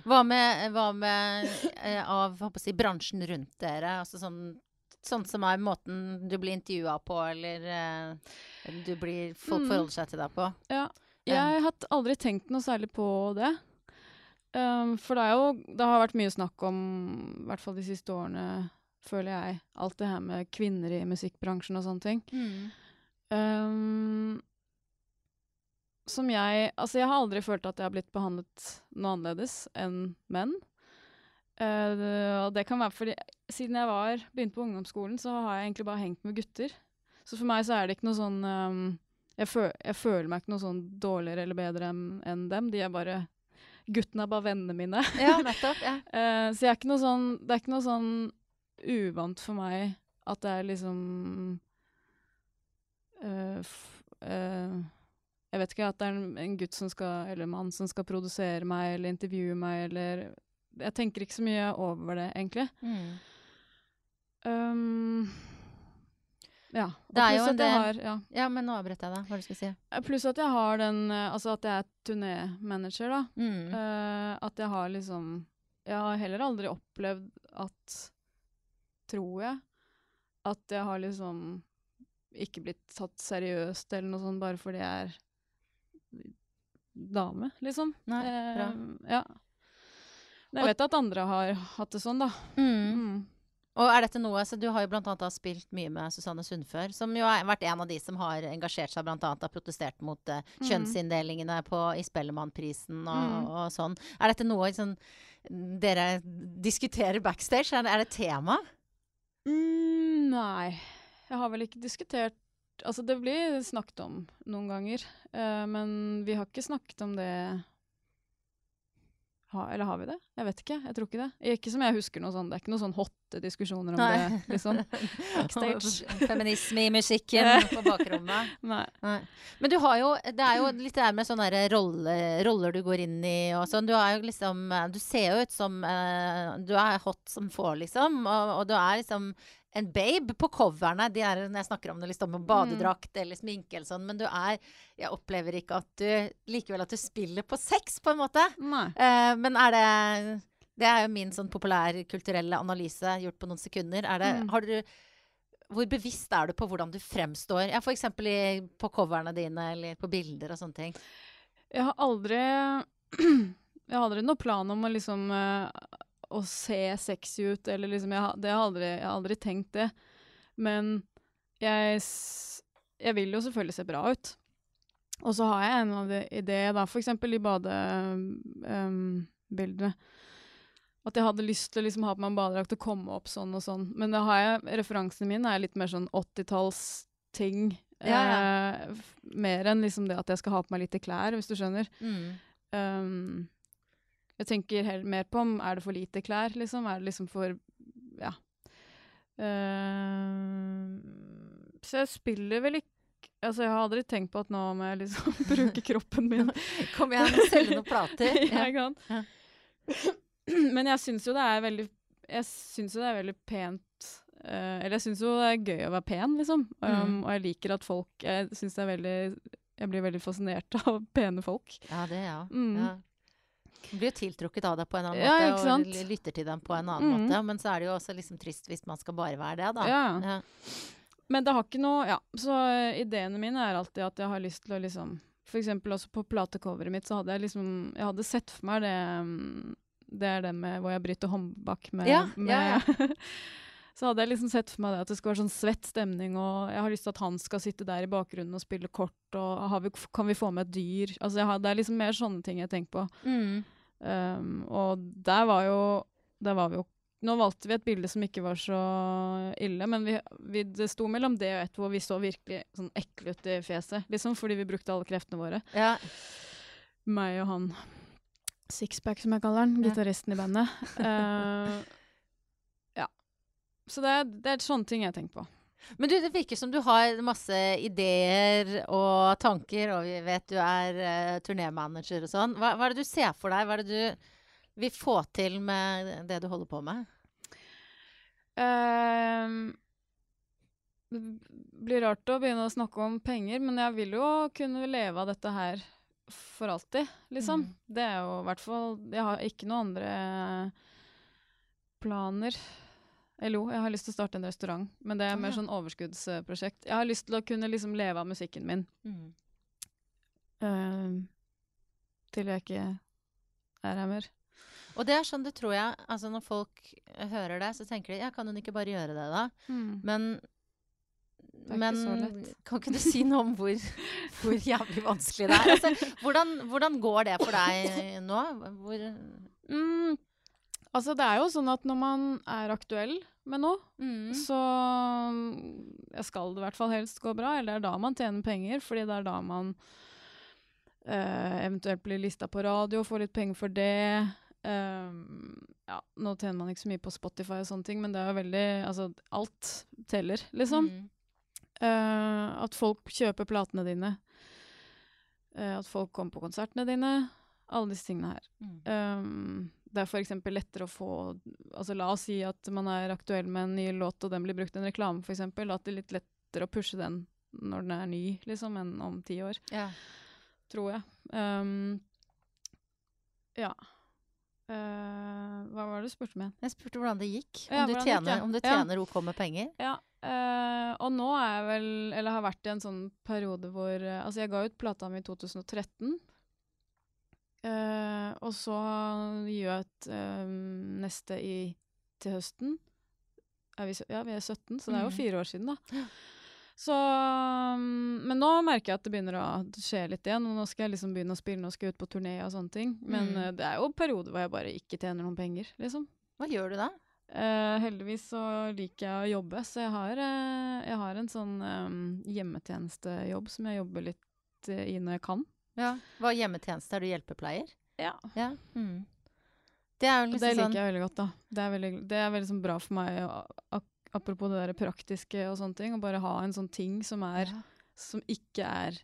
Speaker 1: Hva med, hva med eh, av si, bransjen rundt dere? Altså sånn, sånn som er måten du blir intervjua på, eller eh, du blir, folk
Speaker 2: Mm.
Speaker 1: forholder seg til deg på?
Speaker 2: Ja. Jeg har aldri tenkt noe særlig på det. Um, for det jo Det har vært mye snakk om, i hvert fall de siste årene, føler jeg, alt det her med kvinner i musikkbransjen og sånne ting. Um, som jeg Altså, jeg har aldri følt at jeg har blitt behandlet noe annerledes enn menn. Uh, og det kan være fordi siden jeg var, begynte på ungdomsskolen, så har jeg egentlig bare hengt med gutter. Så for meg så er det ikke noe sånn um, jeg, føl, jeg føler meg ikke noe sånn dårligere eller bedre enn en dem. De er bare Guttene er bare vennene mine.
Speaker 1: Ja, nettopp. Ja.
Speaker 2: uh, så jeg er ikke noe sånn, det er ikke noe sånn uvant for meg at det er liksom uh, f, Jeg vet ikke, at det er en, en gutt som skal, eller mann som skal produsere meg eller intervjue meg, eller Jeg tenker ikke så mye over det, egentlig.
Speaker 1: Mm.
Speaker 2: Um, ja. og
Speaker 1: Det er jo en del-
Speaker 2: har, ja.
Speaker 1: ja, men nå avbrøt jeg deg. Hva du skulle si?
Speaker 2: Pluss at jeg har den Altså at jeg er turnémanager, da.
Speaker 1: Mm.
Speaker 2: Uh, at jeg har liksom Jeg har heller aldri opplevd at Tror jeg. At jeg har liksom ikke blitt tatt seriøst eller noe sånt bare fordi jeg er dame, liksom.
Speaker 1: Nei, bra.
Speaker 2: Eh, ja. Men Jeg vet at andre har hatt det sånn, da.
Speaker 1: Mm.
Speaker 2: Mm.
Speaker 1: Og er dette noe, så Du har jo blant annet spilt mye med Susanne Sundfør, som jo har vært en av de som har engasjert seg blant annet har protestert mot
Speaker 2: Mm.
Speaker 1: kjønnsinndelingene på, i Spellemannprisen og,
Speaker 2: Mm.
Speaker 1: og sånn. Er dette noe sånn, dere diskuterer backstage? Er det, er det tema?
Speaker 2: Mm, nei. Jeg har vel ikke diskutert Altså, det blir snakket om noen ganger, uh, men vi har ikke snakket om det ha, Eller har vi det? Jeg vet ikke. Jeg tror ikke det. Ikke som jeg husker noe sånn. Det er ikke noen sånn hotte diskusjoner om det, liksom.
Speaker 1: Feminisme i musikken på bakrommet.
Speaker 2: Nei.
Speaker 1: Nei. Men du har jo Det er jo litt det med sånne rolle, roller du går inn i og sånn. Du er jo liksom Du ser jo ut som eh, Du er hot som få, liksom. Og, og du er liksom en babe på coverne. De er når jeg snakker om det liksom om badedrakt eller sminke eller sånn. Men du er Jeg opplever ikke at du Likevel at du spiller på sex, på en måte. Eh, men er det Det er jo min sånn populærkulturelle analyse gjort på noen sekunder. Er det
Speaker 2: Mm.
Speaker 1: Har du hvor bevisst er du på hvordan du fremstår? Ja, F.eks. på coverne dine eller på bilder og sånne ting.
Speaker 2: Jeg har aldri Jeg har aldri noen plan om å liksom eh, å se sexy ut, eller liksom jeg, det har aldri, Jeg har aldri tenkt det. Men jeg, jeg vil jo selvfølgelig se bra ut. Og så har jeg en idé, da, for eksempel i badebildene. at jeg hadde lyst til å liksom ha på meg en badedrakt og komme opp sånn og sånn. Men da har jeg, referansene mine er litt mer sånn 80-tallsting.
Speaker 1: Ja,
Speaker 2: Eh, f- mer enn liksom det at jeg skal ha på meg litt klær, hvis du skjønner.
Speaker 1: Mm.
Speaker 2: Um, jeg tenker helt mer på om er det for lite klær, liksom. Er det liksom for Ja. Uh, så jeg spiller vel ikke Altså, jeg har aldri tenkt på at nå må jeg liksom bruke kroppen min.
Speaker 1: Kom igjen, selge noen plater.
Speaker 2: ja, jeg kan.
Speaker 1: Ja.
Speaker 2: Men jeg syns jo det er veldig Jeg syns jo det er veldig pent uh, Eller jeg syns jo det er gøy å være pen, liksom. Um,
Speaker 1: Mm.
Speaker 2: Og jeg liker at folk Jeg syns det er veldig Jeg blir veldig fascinert av pene folk.
Speaker 1: Ja, det, ja.
Speaker 2: Mm.
Speaker 1: ja. Blir jo tiltrukket av deg på en annen
Speaker 2: Ja,
Speaker 1: måte, og lytter til dem på en annen
Speaker 2: Mm.
Speaker 1: måte. Men så er det jo også liksom trist hvis man skal bare være det, da.
Speaker 2: Ja.
Speaker 1: Ja.
Speaker 2: Men det har ikke noe Ja, så eh, ideene mine er alltid at jeg har lyst til å liksom For eksempel også på platecoveret mitt så hadde jeg liksom Jeg hadde sett for meg det mm, Det er det med hvor jeg bryter håndbak med,
Speaker 1: Ja,
Speaker 2: med
Speaker 1: ja,
Speaker 2: Så hadde jeg liksom sett for meg det at det skulle være sånn svett stemning, og jeg har lyst til at han skal sitte der i bakgrunnen og spille kort, og har vi, kan vi få med et dyr? Altså jeg har, det er liksom mer sånne ting jeg tenker på.
Speaker 1: Mm.
Speaker 2: Um, og der var jo Der var vi jo Nå valgte vi et bilde som ikke var så ille, men vi, vi, det sto mellom det og et hvor vi så virkelig sånn ekle ut i fjeset, liksom, fordi vi brukte alle kreftene våre.
Speaker 1: Ja.
Speaker 2: Meg og han Sixpack, som jeg kaller han,
Speaker 1: Ja.
Speaker 2: gitaristen i bandet. Uh. Så det det er sånne ting jeg tenker på.
Speaker 1: Men du, det virker som du har masse ideer og tanker, og vi vet du er uh, turnémanager og sånn. Hva, hva er det du ser for deg? Hva er det du vil få til med det du holder på med?
Speaker 2: Ehm, det blir rart å begynne å snakke om penger, men jeg vil jo kunne leve av dette her for alltid, liksom.
Speaker 1: Mm.
Speaker 2: Det er jo i hvert fall Jeg har ikke noen andre planer. Eller jo, jeg har lyst til å starte en restaurant, men det er mer sånn overskuddsprosjekt. Jeg har lyst til å kunne liksom leve av musikken min
Speaker 1: Mm.
Speaker 2: Uh, til jeg ikke er her mer.
Speaker 1: Og det er sånn det tror jeg Altså når folk hører det, så tenker de ja, kan hun ikke bare gjøre det, da? Men
Speaker 2: er ikke
Speaker 1: men kan ikke du si noe om hvor, hvor jævlig vanskelig det er? Altså, hvordan, hvordan går det for deg nå? Hvor
Speaker 2: Mm, altså, det er jo sånn at når man er aktuell med noe,
Speaker 1: mm.
Speaker 2: så skal det i hvert fall helst gå bra, eller det er da man tjener penger, fordi det er da man uh, eventuelt blir lista på radio, får litt penger for det. Uh, ja, nå tjener man ikke så mye på Spotify og sånne ting, men det er jo veldig Altså, alt teller, liksom.
Speaker 1: Mm.
Speaker 2: Uh, at folk kjøper platene dine. Eh, at folk kommer på konsertene dine. Alle disse tingene her.
Speaker 1: Mm.
Speaker 2: Um, det er f.eks. lettere å få altså La oss si at man er aktuell med en ny låt, og den blir brukt i en reklame, f.eks. At det er litt lettere å pushe den når den er ny, liksom, enn om ti år.
Speaker 1: Ja.
Speaker 2: Tror jeg. Um, ja. Uh, hva var det du spurte om igjen?
Speaker 1: Jeg spurte hvordan det gikk. Om,
Speaker 2: Ja,
Speaker 1: du, tjener, om du
Speaker 2: Ja.
Speaker 1: OK med penger.
Speaker 2: Ja, Uh, og nå er jeg vel Eller har vært i en sånn periode hvor uh, Altså, jeg ga ut plata mi i 2013. eh, og så gjør jeg et eh, neste i til høsten. Er vi, ja, vi er 17, så det er jo
Speaker 1: Mhm.
Speaker 2: fire år siden, da. Så mm, Men nå merker jeg at det begynner å skje litt igjen. Og nå skal jeg liksom begynne å spille, nå skal jeg ut på turné og sånne ting. Men
Speaker 1: Mm.
Speaker 2: eh, det er jo perioder hvor jeg bare ikke tjener noen penger, liksom.
Speaker 1: Hva gjør du da?
Speaker 2: Uh, heldigvis så liker jeg å jobbe, så jeg har, uh, jeg har en sånn um, hjemmetjenestejobb som jeg jobber litt uh, i når jeg kan.
Speaker 1: Ja. Hva hjemmetjeneste? Er du hjelpepleier?
Speaker 2: Ja.
Speaker 1: Ja. Mm. Det liksom
Speaker 2: det liker
Speaker 1: sånn
Speaker 2: jeg veldig godt, da. Det er veldig, det er veldig sånn bra for meg, apropos det der praktiske og sånne ting, å bare ha en sånn ting som er
Speaker 1: Ja.
Speaker 2: Som ikke er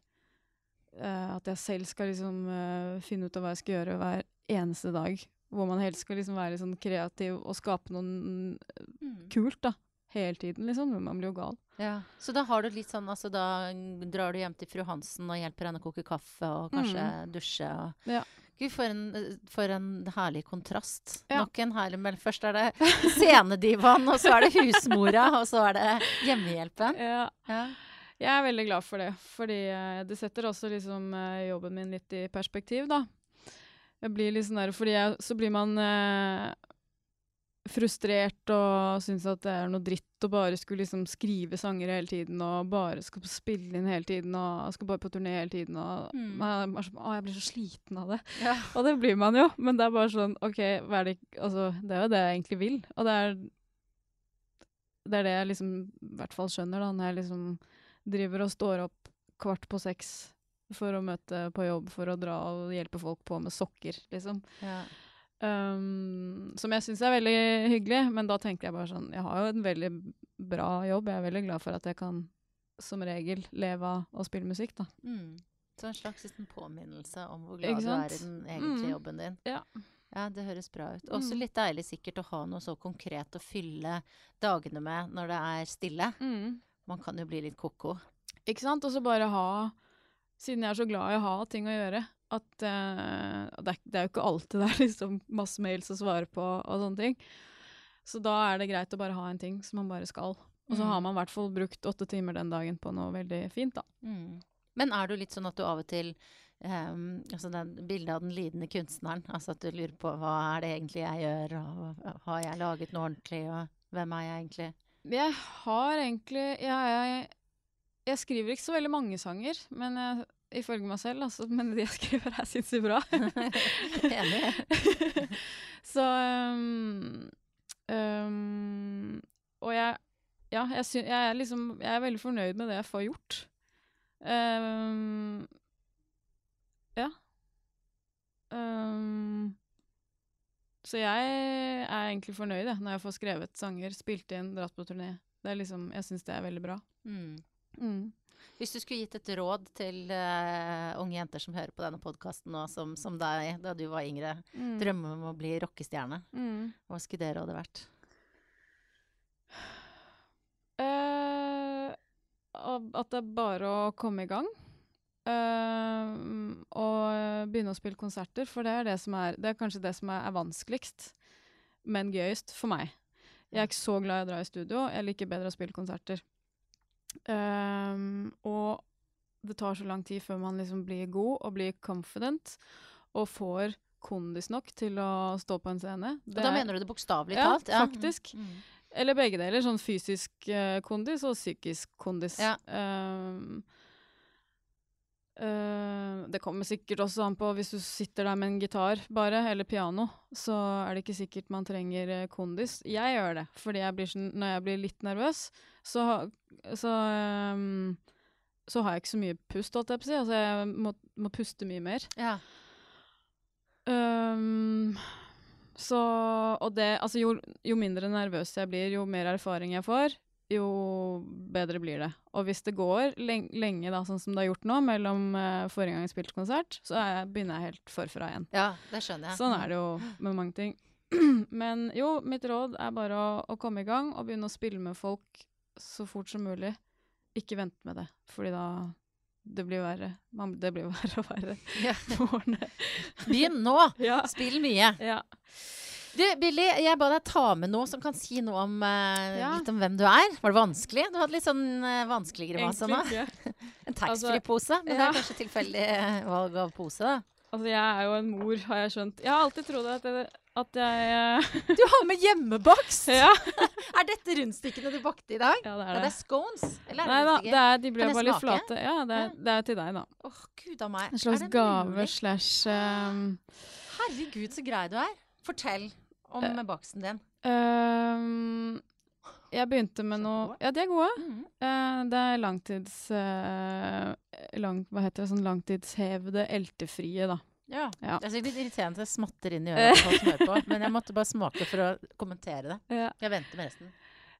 Speaker 2: uh, at jeg selv skal liksom uh, finne ut av hva jeg skal gjøre hver eneste dag. Hvor man helst skal liksom være litt sånn kreativ og skape noe
Speaker 1: Mm.
Speaker 2: kult, da. Hele tiden, liksom. Men man blir jo gal.
Speaker 1: Ja. Så da har du litt sånn altså da drar du hjem til fru Hansen og hjelper henne å koke kaffe og kanskje dusje og
Speaker 2: Ja.
Speaker 1: Gud, for en, for en herlig kontrast.
Speaker 2: Ja.
Speaker 1: Nok en herlig Men først er det scenedivaen, og så er det husmora, og så er det hjemmehjelpen.
Speaker 2: Ja.
Speaker 1: Ja.
Speaker 2: Jeg er veldig glad for det, fordi eh, det setter også liksom eh, jobben min litt i perspektiv, da. Jeg blir litt sånn der, fordi jeg, så blir man eh, frustrert og syns at det er noe dritt å bare skulle liksom skrive sanger hele tiden og bare skal spille inn hele tiden og skal bare på turné hele tiden og
Speaker 1: Mm.
Speaker 2: man er så, Å, jeg blir så sliten av det.
Speaker 1: Ja.
Speaker 2: Og det blir man jo, men det er bare sånn OK, hva er det Altså, det er jo det jeg egentlig vil. Og det er det er det jeg liksom i hvert fall skjønner, da, når jeg liksom driver og står opp kvart på seks for å møte på jobb, for å dra og hjelpe folk på med sokker, liksom.
Speaker 1: Ja.
Speaker 2: Um, som jeg syns er veldig hyggelig, men da tenker jeg bare sånn Jeg har jo en veldig bra jobb. Jeg er veldig glad for at jeg kan som regel leve av å spille musikk, da.
Speaker 1: Mm. Så en slags liten påminnelse om hvor glad du er i den egentlige
Speaker 2: Mm.
Speaker 1: jobben din.
Speaker 2: Ja.
Speaker 1: Ja, det høres bra ut. Også
Speaker 2: Mm.
Speaker 1: litt deilig sikkert å ha noe så konkret å fylle dagene med når det er stille. Man kan jo bli litt ko-ko.
Speaker 2: Ikke sant? Og så bare ha Siden jeg er så glad i å ha ting å gjøre, at uh, det, er, det er jo ikke alltid det er liksom masse mails å svare på og sånne ting. Så da er det greit å bare ha en ting som man bare skal. Og så
Speaker 1: Mm.
Speaker 2: har man i hvert fall brukt åtte timer den dagen på noe veldig fint, da.
Speaker 1: Mm. Men er du litt sånn at du av og til um, altså den Bildet av den lidende kunstneren. Altså at du lurer på hva er det egentlig jeg gjør, og har jeg laget noe ordentlig, og hvem er jeg egentlig?
Speaker 2: Jeg har egentlig jeg, jeg, jeg skriver ikke så veldig mange sanger, men jeg, ifølge meg selv, altså. Men de jeg skriver, er sinnssykt bra.
Speaker 1: Enig.
Speaker 2: så um, um, Og jeg Ja, jeg, sy jeg, er liksom, jeg er veldig fornøyd med det jeg får gjort. Um, ja. Um, så jeg er egentlig fornøyd jeg, når jeg får skrevet sanger, spilt inn, dratt på turné. Det er liksom, jeg syns det er veldig bra.
Speaker 1: Mm.
Speaker 2: Mm.
Speaker 1: Hvis du skulle gitt et råd til uh, unge jenter som hører på denne podkasten nå, som, som deg da du var yngre,
Speaker 2: Mm.
Speaker 1: drømmer om å bli rockestjerne,
Speaker 2: Mm.
Speaker 1: hva skulle det rådet vært?
Speaker 2: Uh, at det er bare å komme i gang. Uh, og begynne å spille konserter, for det er, det som er, det er kanskje det som er, er vanskeligst, men gøyest for meg. Jeg er ikke så glad i å dra i studio. Jeg liker bedre å spille konserter. Eh, og det tar så lang tid før man liksom blir god og blir confident og får kondis nok til å stå på en scene.
Speaker 1: Og da
Speaker 2: er-
Speaker 1: mener du det bokstavelig
Speaker 2: Ja,
Speaker 1: talt?
Speaker 2: faktisk.
Speaker 1: Mm.
Speaker 2: eller begge deler. Sånn fysisk uh, kondis og psykisk kondis.
Speaker 1: Ja.
Speaker 2: Ehm, eh, det kommer sikkert også an på hvis du sitter der med en gitar bare, eller piano, så er det ikke sikkert man trenger eh, kondis. Jeg gjør det, fordi jeg blir sånn, når jeg blir litt nervøs, så, så, um, så har jeg ikke så mye pust, holdt jeg på å si. Altså, jeg må, må puste mye mer.
Speaker 1: Ja.
Speaker 2: Um, så Og det Altså, jo, jo mindre nervøs jeg blir, jo mer erfaring jeg får, jo bedre blir det. Og hvis det går lenge, da, sånn som det har gjort nå, mellom uh, forrige gang jeg spilte konsert, så er jeg, begynner jeg helt forfra igjen.
Speaker 1: ja, det skjønner jeg.
Speaker 2: Sånn er det jo med mange ting. Men jo, mitt råd er bare å, å komme i gang og begynne å spille med folk så fort som mulig. Ikke vente med det, fordi da det blir verre. Man, det blir verre og verre
Speaker 1: Ja. Begynn nå!
Speaker 2: Ja.
Speaker 1: Spill mye.
Speaker 2: ja.
Speaker 1: Du, Billy, jeg ba deg ta med noe som kan si noe om, eh,
Speaker 2: Ja.
Speaker 1: litt om hvem du er. Var det vanskelig? Du hadde litt sånn uh, vanskelig grimase nå.
Speaker 2: Egentlig ikke.
Speaker 1: En taxfree-pose. Men det
Speaker 2: ja.
Speaker 1: er kanskje tilfeldig eh, valg av pose, da.
Speaker 2: Altså, jeg er jo en mor, har jeg skjønt. Jeg har alltid trodd at jeg, at jeg eh,
Speaker 1: Du har med hjemmebakst!
Speaker 2: Ja,
Speaker 1: Er dette rundstykkene du bakte i dag?
Speaker 2: ja det
Speaker 1: Ja,
Speaker 2: er
Speaker 1: det
Speaker 2: det.
Speaker 1: er scones. Eller er
Speaker 2: Nei
Speaker 1: det
Speaker 2: da,
Speaker 1: rundstykker?
Speaker 2: det er, de ble
Speaker 1: Kan jeg
Speaker 2: bare litt
Speaker 1: smake?
Speaker 2: flate. Ja, det er, det er til deg, da.
Speaker 1: Åh, gud av meg.
Speaker 2: En slags
Speaker 1: det
Speaker 2: gave slash ehm,
Speaker 1: Herregud, så grei du er. Fortell om
Speaker 2: med
Speaker 1: baksten din.
Speaker 2: Um, Jeg begynte med noe. Ja, de er gode.
Speaker 1: Mhm.
Speaker 2: Uh, det er langtids... Uh, lang, hva heter det? Sånn langtidshevede eltefrie, da.
Speaker 1: Ja.
Speaker 2: Ja.
Speaker 1: Det er sikkert litt irriterende at det smatter inn i øret på folk som hører på, men jeg måtte bare smake for å kommentere det.
Speaker 2: Ja.
Speaker 1: Jeg venter med resten.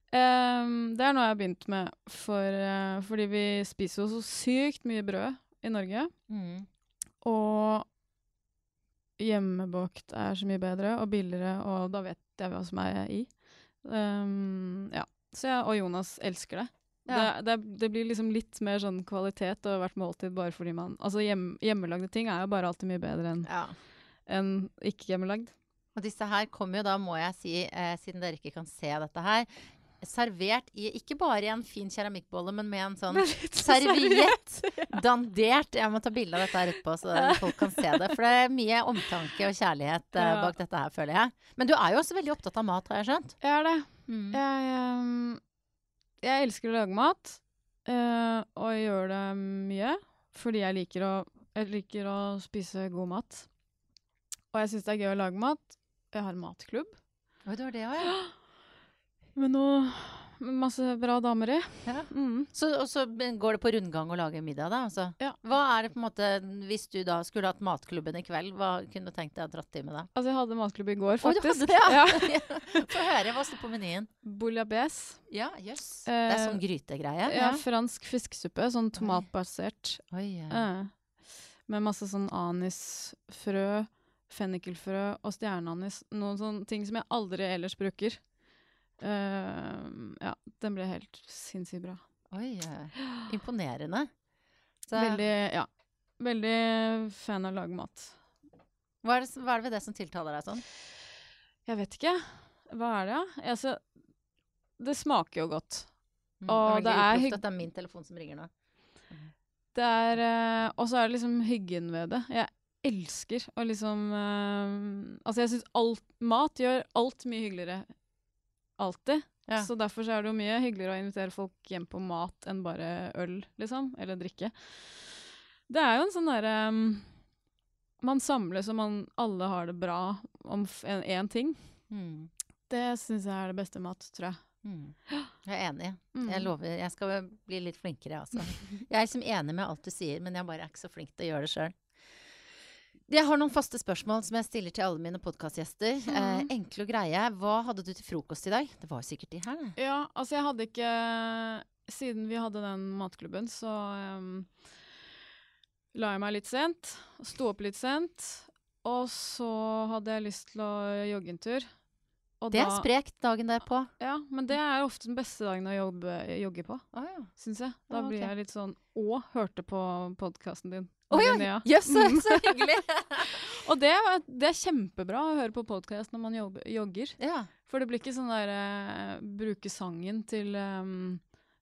Speaker 2: Um, det er noe jeg har begynt med for, uh, fordi vi spiser jo så sykt mye brød i Norge.
Speaker 1: Mm.
Speaker 2: Og hjemmebakt er så mye bedre og billigere, og da vet jeg hva som er i. Um, ja. Så jeg og Jonas elsker det.
Speaker 1: Ja.
Speaker 2: Det, det. det blir liksom litt mer sånn kvalitet over hvert måltid bare fordi man Altså hjem, hjemmelagde ting er jo bare alltid mye bedre enn
Speaker 1: Ja.
Speaker 2: en ikke hjemmelagd.
Speaker 1: Og disse her kommer jo da, må jeg si, eh, siden dere ikke kan se dette her, servert i Ikke bare i en fin keramikkbolle, men med en sånn serviett. Dandert. Jeg må ta bilde av dette her etterpå, så folk kan se det. For det er mye omtanke og kjærlighet
Speaker 2: uh,
Speaker 1: bak dette her, føler jeg. Men du er jo også veldig opptatt av mat, har jeg skjønt.
Speaker 2: Jeg er det.
Speaker 1: Mm.
Speaker 2: Jeg, um, jeg elsker å lage mat, uh, og jeg gjør det mye fordi jeg liker å, jeg liker å spise god mat. Og jeg syns det er gøy å lage mat. Jeg har en matklubb
Speaker 1: Oi, du har det òg, ja.
Speaker 2: med noe masse bra damer i.
Speaker 1: ja.
Speaker 2: Mm.
Speaker 1: Så, og så går det på rundgang å lage middag, da? Altså.
Speaker 2: Ja.
Speaker 1: Hva er det på en måte Hvis du da skulle hatt matklubben i kveld, hva kunne du tenkt deg å dratt til med da?
Speaker 2: Altså, jeg hadde matklubb i går,
Speaker 1: Oi, du
Speaker 2: faktisk.
Speaker 1: hadde det, ja.
Speaker 2: ja.
Speaker 1: Få høre, hva står på menyen?
Speaker 2: Bouillabaisse.
Speaker 1: Ja, jøss. Det er
Speaker 2: Eh,
Speaker 1: sånn grytegreie?
Speaker 2: Ja, fransk fiskesuppe. Sånn tomatbasert.
Speaker 1: Oi, ja.
Speaker 2: Eh, med masse sånn anisfrø, fennikelfrø og stjerneanis. Noen sånne ting som jeg aldri ellers bruker. Eh, ja, den ble helt sinnssykt bra.
Speaker 1: Oi, imponerende. Så,
Speaker 2: Veldig, ja. Veldig fan av å lage mat.
Speaker 1: hva, er det, hva er det ved det som tiltaler deg sånn?
Speaker 2: Jeg vet ikke. Hva er det, da? Ja? Altså, det smaker jo godt.
Speaker 1: Mm,
Speaker 2: Og
Speaker 1: det
Speaker 2: det
Speaker 1: er
Speaker 2: er hygg-
Speaker 1: at det er min telefon som ringer nå.
Speaker 2: Det er uh, Og så er det liksom hyggen ved det. Jeg elsker å liksom uh, Altså, jeg syns alt Mat gjør alt mye hyggeligere. Alltid.
Speaker 1: Ja.
Speaker 2: Så derfor så er det jo mye hyggeligere å invitere folk hjem på mat enn bare øl, liksom. Eller drikke. Det er jo en sånn derre um, Man samles og man alle har det bra om én ting.
Speaker 1: Mm.
Speaker 2: Det syns jeg er det beste mat, tror jeg.
Speaker 1: Mm. Jeg er enig.
Speaker 2: Mm.
Speaker 1: Jeg lover. Jeg skal bli litt flinkere, altså. Jeg er liksom enig med alt du sier, men jeg bare er ikke så flink til å gjøre det sjøl. Jeg har noen faste spørsmål som jeg stiller til alle mine podkastgjester. Eh,
Speaker 2: Mhm.
Speaker 1: enkle og greie. Hva hadde du til frokost i dag? Det var sikkert de her, det.
Speaker 2: Ja, altså jeg hadde ikke Siden vi hadde den matklubben, så um, la jeg meg litt sent. Sto opp litt sent. Og så hadde jeg lyst til å jogge en tur. Og
Speaker 1: Det er
Speaker 2: da-
Speaker 1: sprekt dagen derpå.
Speaker 2: Ja, men det er ofte den beste dagen å jobbe, jogge på,
Speaker 1: Ah, ja.
Speaker 2: syns jeg. Da
Speaker 1: Ah,
Speaker 2: blir jeg litt sånn Og hørte på podkasten din.
Speaker 1: Å ja. Jøss, så,
Speaker 2: Mm.
Speaker 1: så hyggelig!
Speaker 2: Og det, det er kjempebra å høre på podkast når man jogger.
Speaker 1: ja.
Speaker 2: For det blir ikke sånn der uh, bruke sangen til um,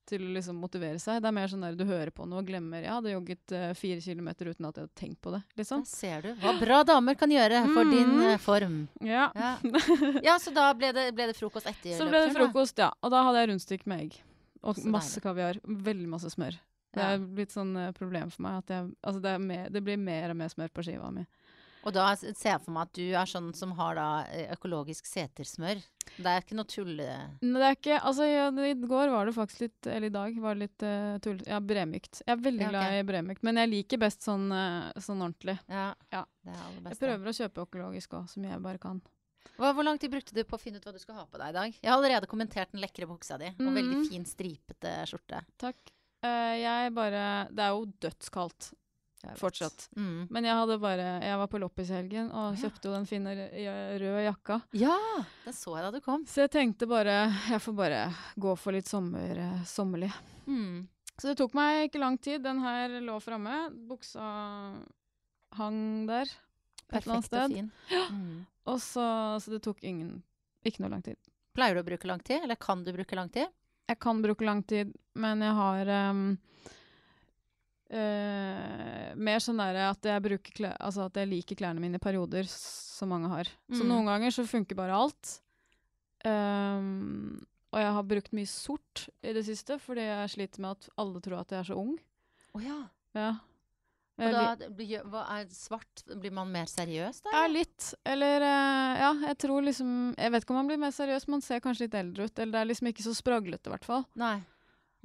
Speaker 2: til å liksom motivere seg. Det er mer sånn der du hører på noe og glemmer Jeg hadde jogget uh, fire kilometer uten at jeg hadde tenkt på det, liksom.
Speaker 1: Der ser du hva bra damer kan gjøre for din
Speaker 2: Mm.
Speaker 1: eh, form.
Speaker 2: Ja.
Speaker 1: Ja. ja, så da ble det, ble det frokost etter
Speaker 2: Så ble det
Speaker 1: frokost, da?
Speaker 2: ja. Og da hadde jeg rundstykk med egg. Og
Speaker 1: Så
Speaker 2: masse kaviar. Veldig masse smør. Det er blitt sånn eh, problem for meg at jeg Altså det, er mer, det blir mer og mer smør på skiva mi.
Speaker 1: Og da ser jeg for meg at du er sånn som har da eh, økologisk setersmør. Det er ikke noe tull...
Speaker 2: Nei, det er ikke Altså, ja, i går var det faktisk litt Eller i dag var det litt uh, tull... Ja, bremykt. Jeg er veldig
Speaker 1: Ja, okay.
Speaker 2: glad i bremykt, men jeg liker best sånn, uh, sånn ordentlig.
Speaker 1: Ja,
Speaker 2: Ja.
Speaker 1: det er aller
Speaker 2: Jeg prøver å kjøpe økologisk òg, så mye jeg bare kan.
Speaker 1: Hva, hvor lang tid brukte du på å finne ut hva du skulle ha på deg i dag? Jeg har allerede kommentert den lekre buksa di, og veldig
Speaker 2: Mhm.
Speaker 1: fin stripete skjorte.
Speaker 2: Takk. Eh, jeg bare Det er jo dødskaldt fortsatt.
Speaker 1: Mm.
Speaker 2: Men jeg hadde bare Jeg var på loppis i helgen og
Speaker 1: Ja.
Speaker 2: kjøpte jo den fine røde jakka.
Speaker 1: Ja, den så jeg da du kom.
Speaker 2: Så jeg tenkte bare Jeg får bare gå for litt sommer, eh, sommerlig.
Speaker 1: Mm.
Speaker 2: Så det tok meg ikke lang tid. Den her lå framme. Buksa hang der et eller annet
Speaker 1: Perfekt og
Speaker 2: fin.
Speaker 1: fin. Mm.
Speaker 2: Og så, så det tok ingen Ikke noe lang tid.
Speaker 1: Pleier du å bruke lang tid, eller kan du bruke lang tid?
Speaker 2: Jeg kan bruke lang tid, men jeg har um, uh, mer sånn derre at altså at jeg liker klærne mine i perioder, som mange har. Så
Speaker 1: Mm.
Speaker 2: noen ganger så funker bare alt. Um, og jeg har brukt mye sort i det siste, fordi jeg sliter med at alle tror at jeg er så ung.
Speaker 1: Oh, ja.
Speaker 2: Ja.
Speaker 1: Og da blir- hva er svart? Blir man mer seriøs da?
Speaker 2: Ja, litt. Eller eh, ja, jeg tror liksom Jeg vet ikke om man blir mer seriøs, man ser kanskje litt eldre ut. Eller det er liksom ikke så spraglete, i hvert fall.
Speaker 1: Nei.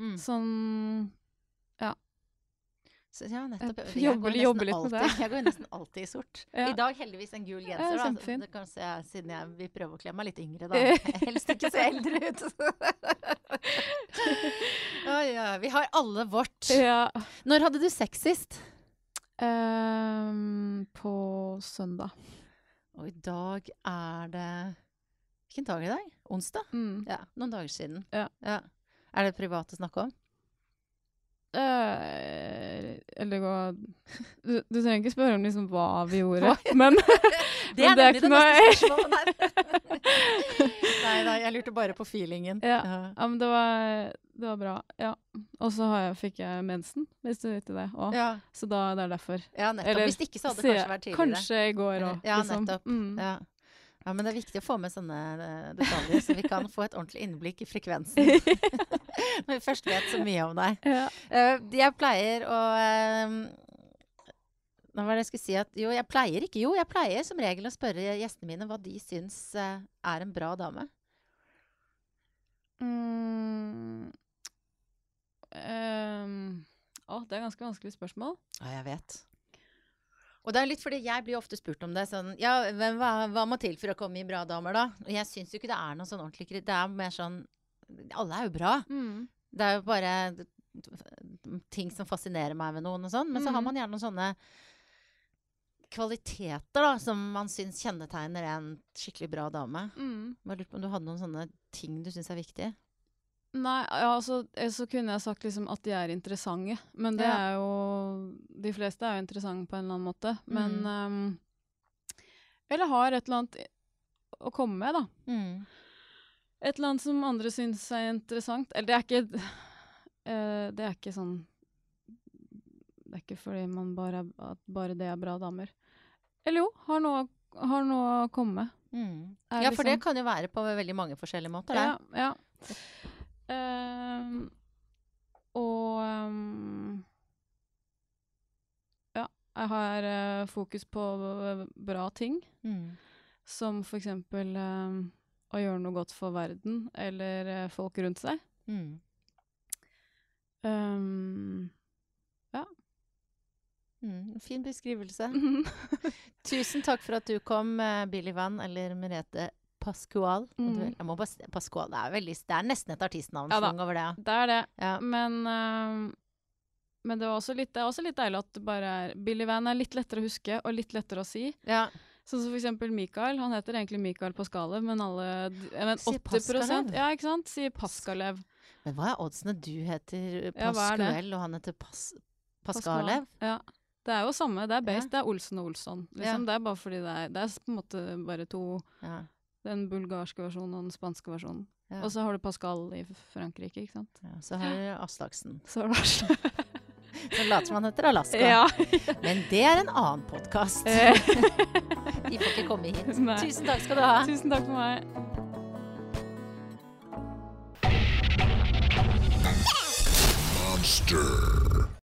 Speaker 1: Mm.
Speaker 2: Sånn
Speaker 1: Så, ja, nettopp.
Speaker 2: Jeg
Speaker 1: Jeg,
Speaker 2: jobber-
Speaker 1: nesten
Speaker 2: jobber litt med
Speaker 1: alltid, jeg går nesten alltid i sort.
Speaker 2: Ja.
Speaker 1: I dag heldigvis en gul
Speaker 2: Ja,
Speaker 1: da. Det kan se, siden jeg vil prøve å kle meg litt yngre, da. Helst ikke se eldre ut. Oi, ja. Vi har alle vårt.
Speaker 2: Ja.
Speaker 1: Når hadde du sex sist?
Speaker 2: Ehm, på søndag.
Speaker 1: Og i dag er det Hvilken dag er det i dag? Onsdag?
Speaker 2: Mm.
Speaker 1: Ja, noen dager siden.
Speaker 2: Ja.
Speaker 1: Er det privat å snakke om?
Speaker 2: Eh, eller gå du, du trenger ikke spørre om liksom hva vi gjorde, men
Speaker 1: Det er
Speaker 2: det
Speaker 1: nemlig
Speaker 2: ikke
Speaker 1: det neste spørsmålet her. nei, nei, jeg lurte bare på feelingen.
Speaker 2: Ja. Ja, men det var, det var bra. Ja. Og så fikk jeg mensen, hvis du vet det òg.
Speaker 1: Ja,
Speaker 2: Så da det er derfor.
Speaker 1: ja, nettopp.
Speaker 2: Eller
Speaker 1: Hvis ikke så hadde det kanskje vært tidligere.
Speaker 2: Kanskje i går òg.
Speaker 1: ja,
Speaker 2: liksom.
Speaker 1: nettopp.
Speaker 2: Mm.
Speaker 1: Ja. Ja, men det er viktig å få med sånne eh, detaljer, så vi kan få et ordentlig innblikk i frekvensen. Når vi først vet så mye om deg.
Speaker 2: Ja.
Speaker 1: Uh, jeg pleier å eh, Hva var det jeg skulle si? At, jo, jeg pleier ikke. Jo, jeg pleier som regel å spørre gjestene mine hva de syns uh, er en bra dame.
Speaker 2: Mm. Um, å, det er ganske vanskelig spørsmål.
Speaker 1: Ja, jeg vet. Og det er litt fordi jeg blir ofte spurt om det. Sånn, ja, hva, hva må til for å komme i bra damer, da? Og jeg syns jo ikke det er noe sånn ordentlig Det er mer sånn Alle er jo bra. Det er jo bare ting som fascinerer meg ved noen og sånn. Men så har
Speaker 2: Mm.
Speaker 1: man gjerne noen sånne kvaliteter da, som man syns kjennetegner en skikkelig bra dame.
Speaker 2: Mm.
Speaker 1: Jeg lurte på om du hadde noen sånne ting du syns er viktige?
Speaker 2: Nei, ja, altså, eh, så kunne jeg sagt liksom at de er interessante. Men det
Speaker 1: Ja.
Speaker 2: er jo De fleste er jo interessante på en eller annen måte. Men
Speaker 1: Mm.
Speaker 2: um, Eller har et eller annet å komme med, da.
Speaker 1: Mm.
Speaker 2: Et eller annet som andre syns er interessant. Eller det er ikke uh, Det er ikke sånn Det er ikke fordi man bare er, at bare det er bra damer. Eller jo, har noe, har noe å komme med.
Speaker 1: Mm. Ja, for det
Speaker 2: liksom-
Speaker 1: kan jo være på veldig mange forskjellige måter. Det.
Speaker 2: Ja. ja. Ehm, og um, Ja, jeg har uh, fokus på bra ting,
Speaker 1: Mm.
Speaker 2: som for eksempel ehm, å gjøre noe godt for verden eller uh, folk rundt seg.
Speaker 1: Mm.
Speaker 2: ja.
Speaker 1: Mm. Fin beskrivelse. Tusen takk for at du kom, eh, Billy Van eller Merete Pascual.
Speaker 2: Mm.
Speaker 1: Jeg må bare Pascual. Det er, veldig, det er nesten et artistnavn
Speaker 2: Ja
Speaker 1: over det.
Speaker 2: det er det.
Speaker 1: Ja.
Speaker 2: Men, uh, men det, litt, det er også litt deilig at det bare er Billy Van er litt lettere å huske og litt lettere å si.
Speaker 1: Ja.
Speaker 2: Sånn som for eksempel Mikael. Han heter egentlig Mikael Pascale, men alle vet, 80
Speaker 1: Paskalev?
Speaker 2: Ja, ikke sant? Sier Pascalev.
Speaker 1: Men hva er oddsene? Du heter
Speaker 2: Ja, er?
Speaker 1: Pascuel, og han heter Pas Paskalev?
Speaker 2: Ja. Det er jo samme. Det er base.
Speaker 1: Ja.
Speaker 2: Det er Olsen og Olsson. Liksom. Det er bare fordi det er, det er på en måte bare to
Speaker 1: Ja.
Speaker 2: Den bulgarske versjonen og den spanske versjonen.
Speaker 1: Ja.
Speaker 2: Og så har du Pascal i Frankrike, ikke sant.
Speaker 1: ja. Så har du Aslaksen,
Speaker 2: Så Lars.
Speaker 1: som later som han heter Alaska.
Speaker 2: ja.
Speaker 1: Men det er en annen podkast.
Speaker 2: Eh,
Speaker 1: De får ikke komme hit.
Speaker 2: Nei.
Speaker 1: Tusen takk skal du ha.
Speaker 2: Tusen takk for meg.
Speaker 3: Monster.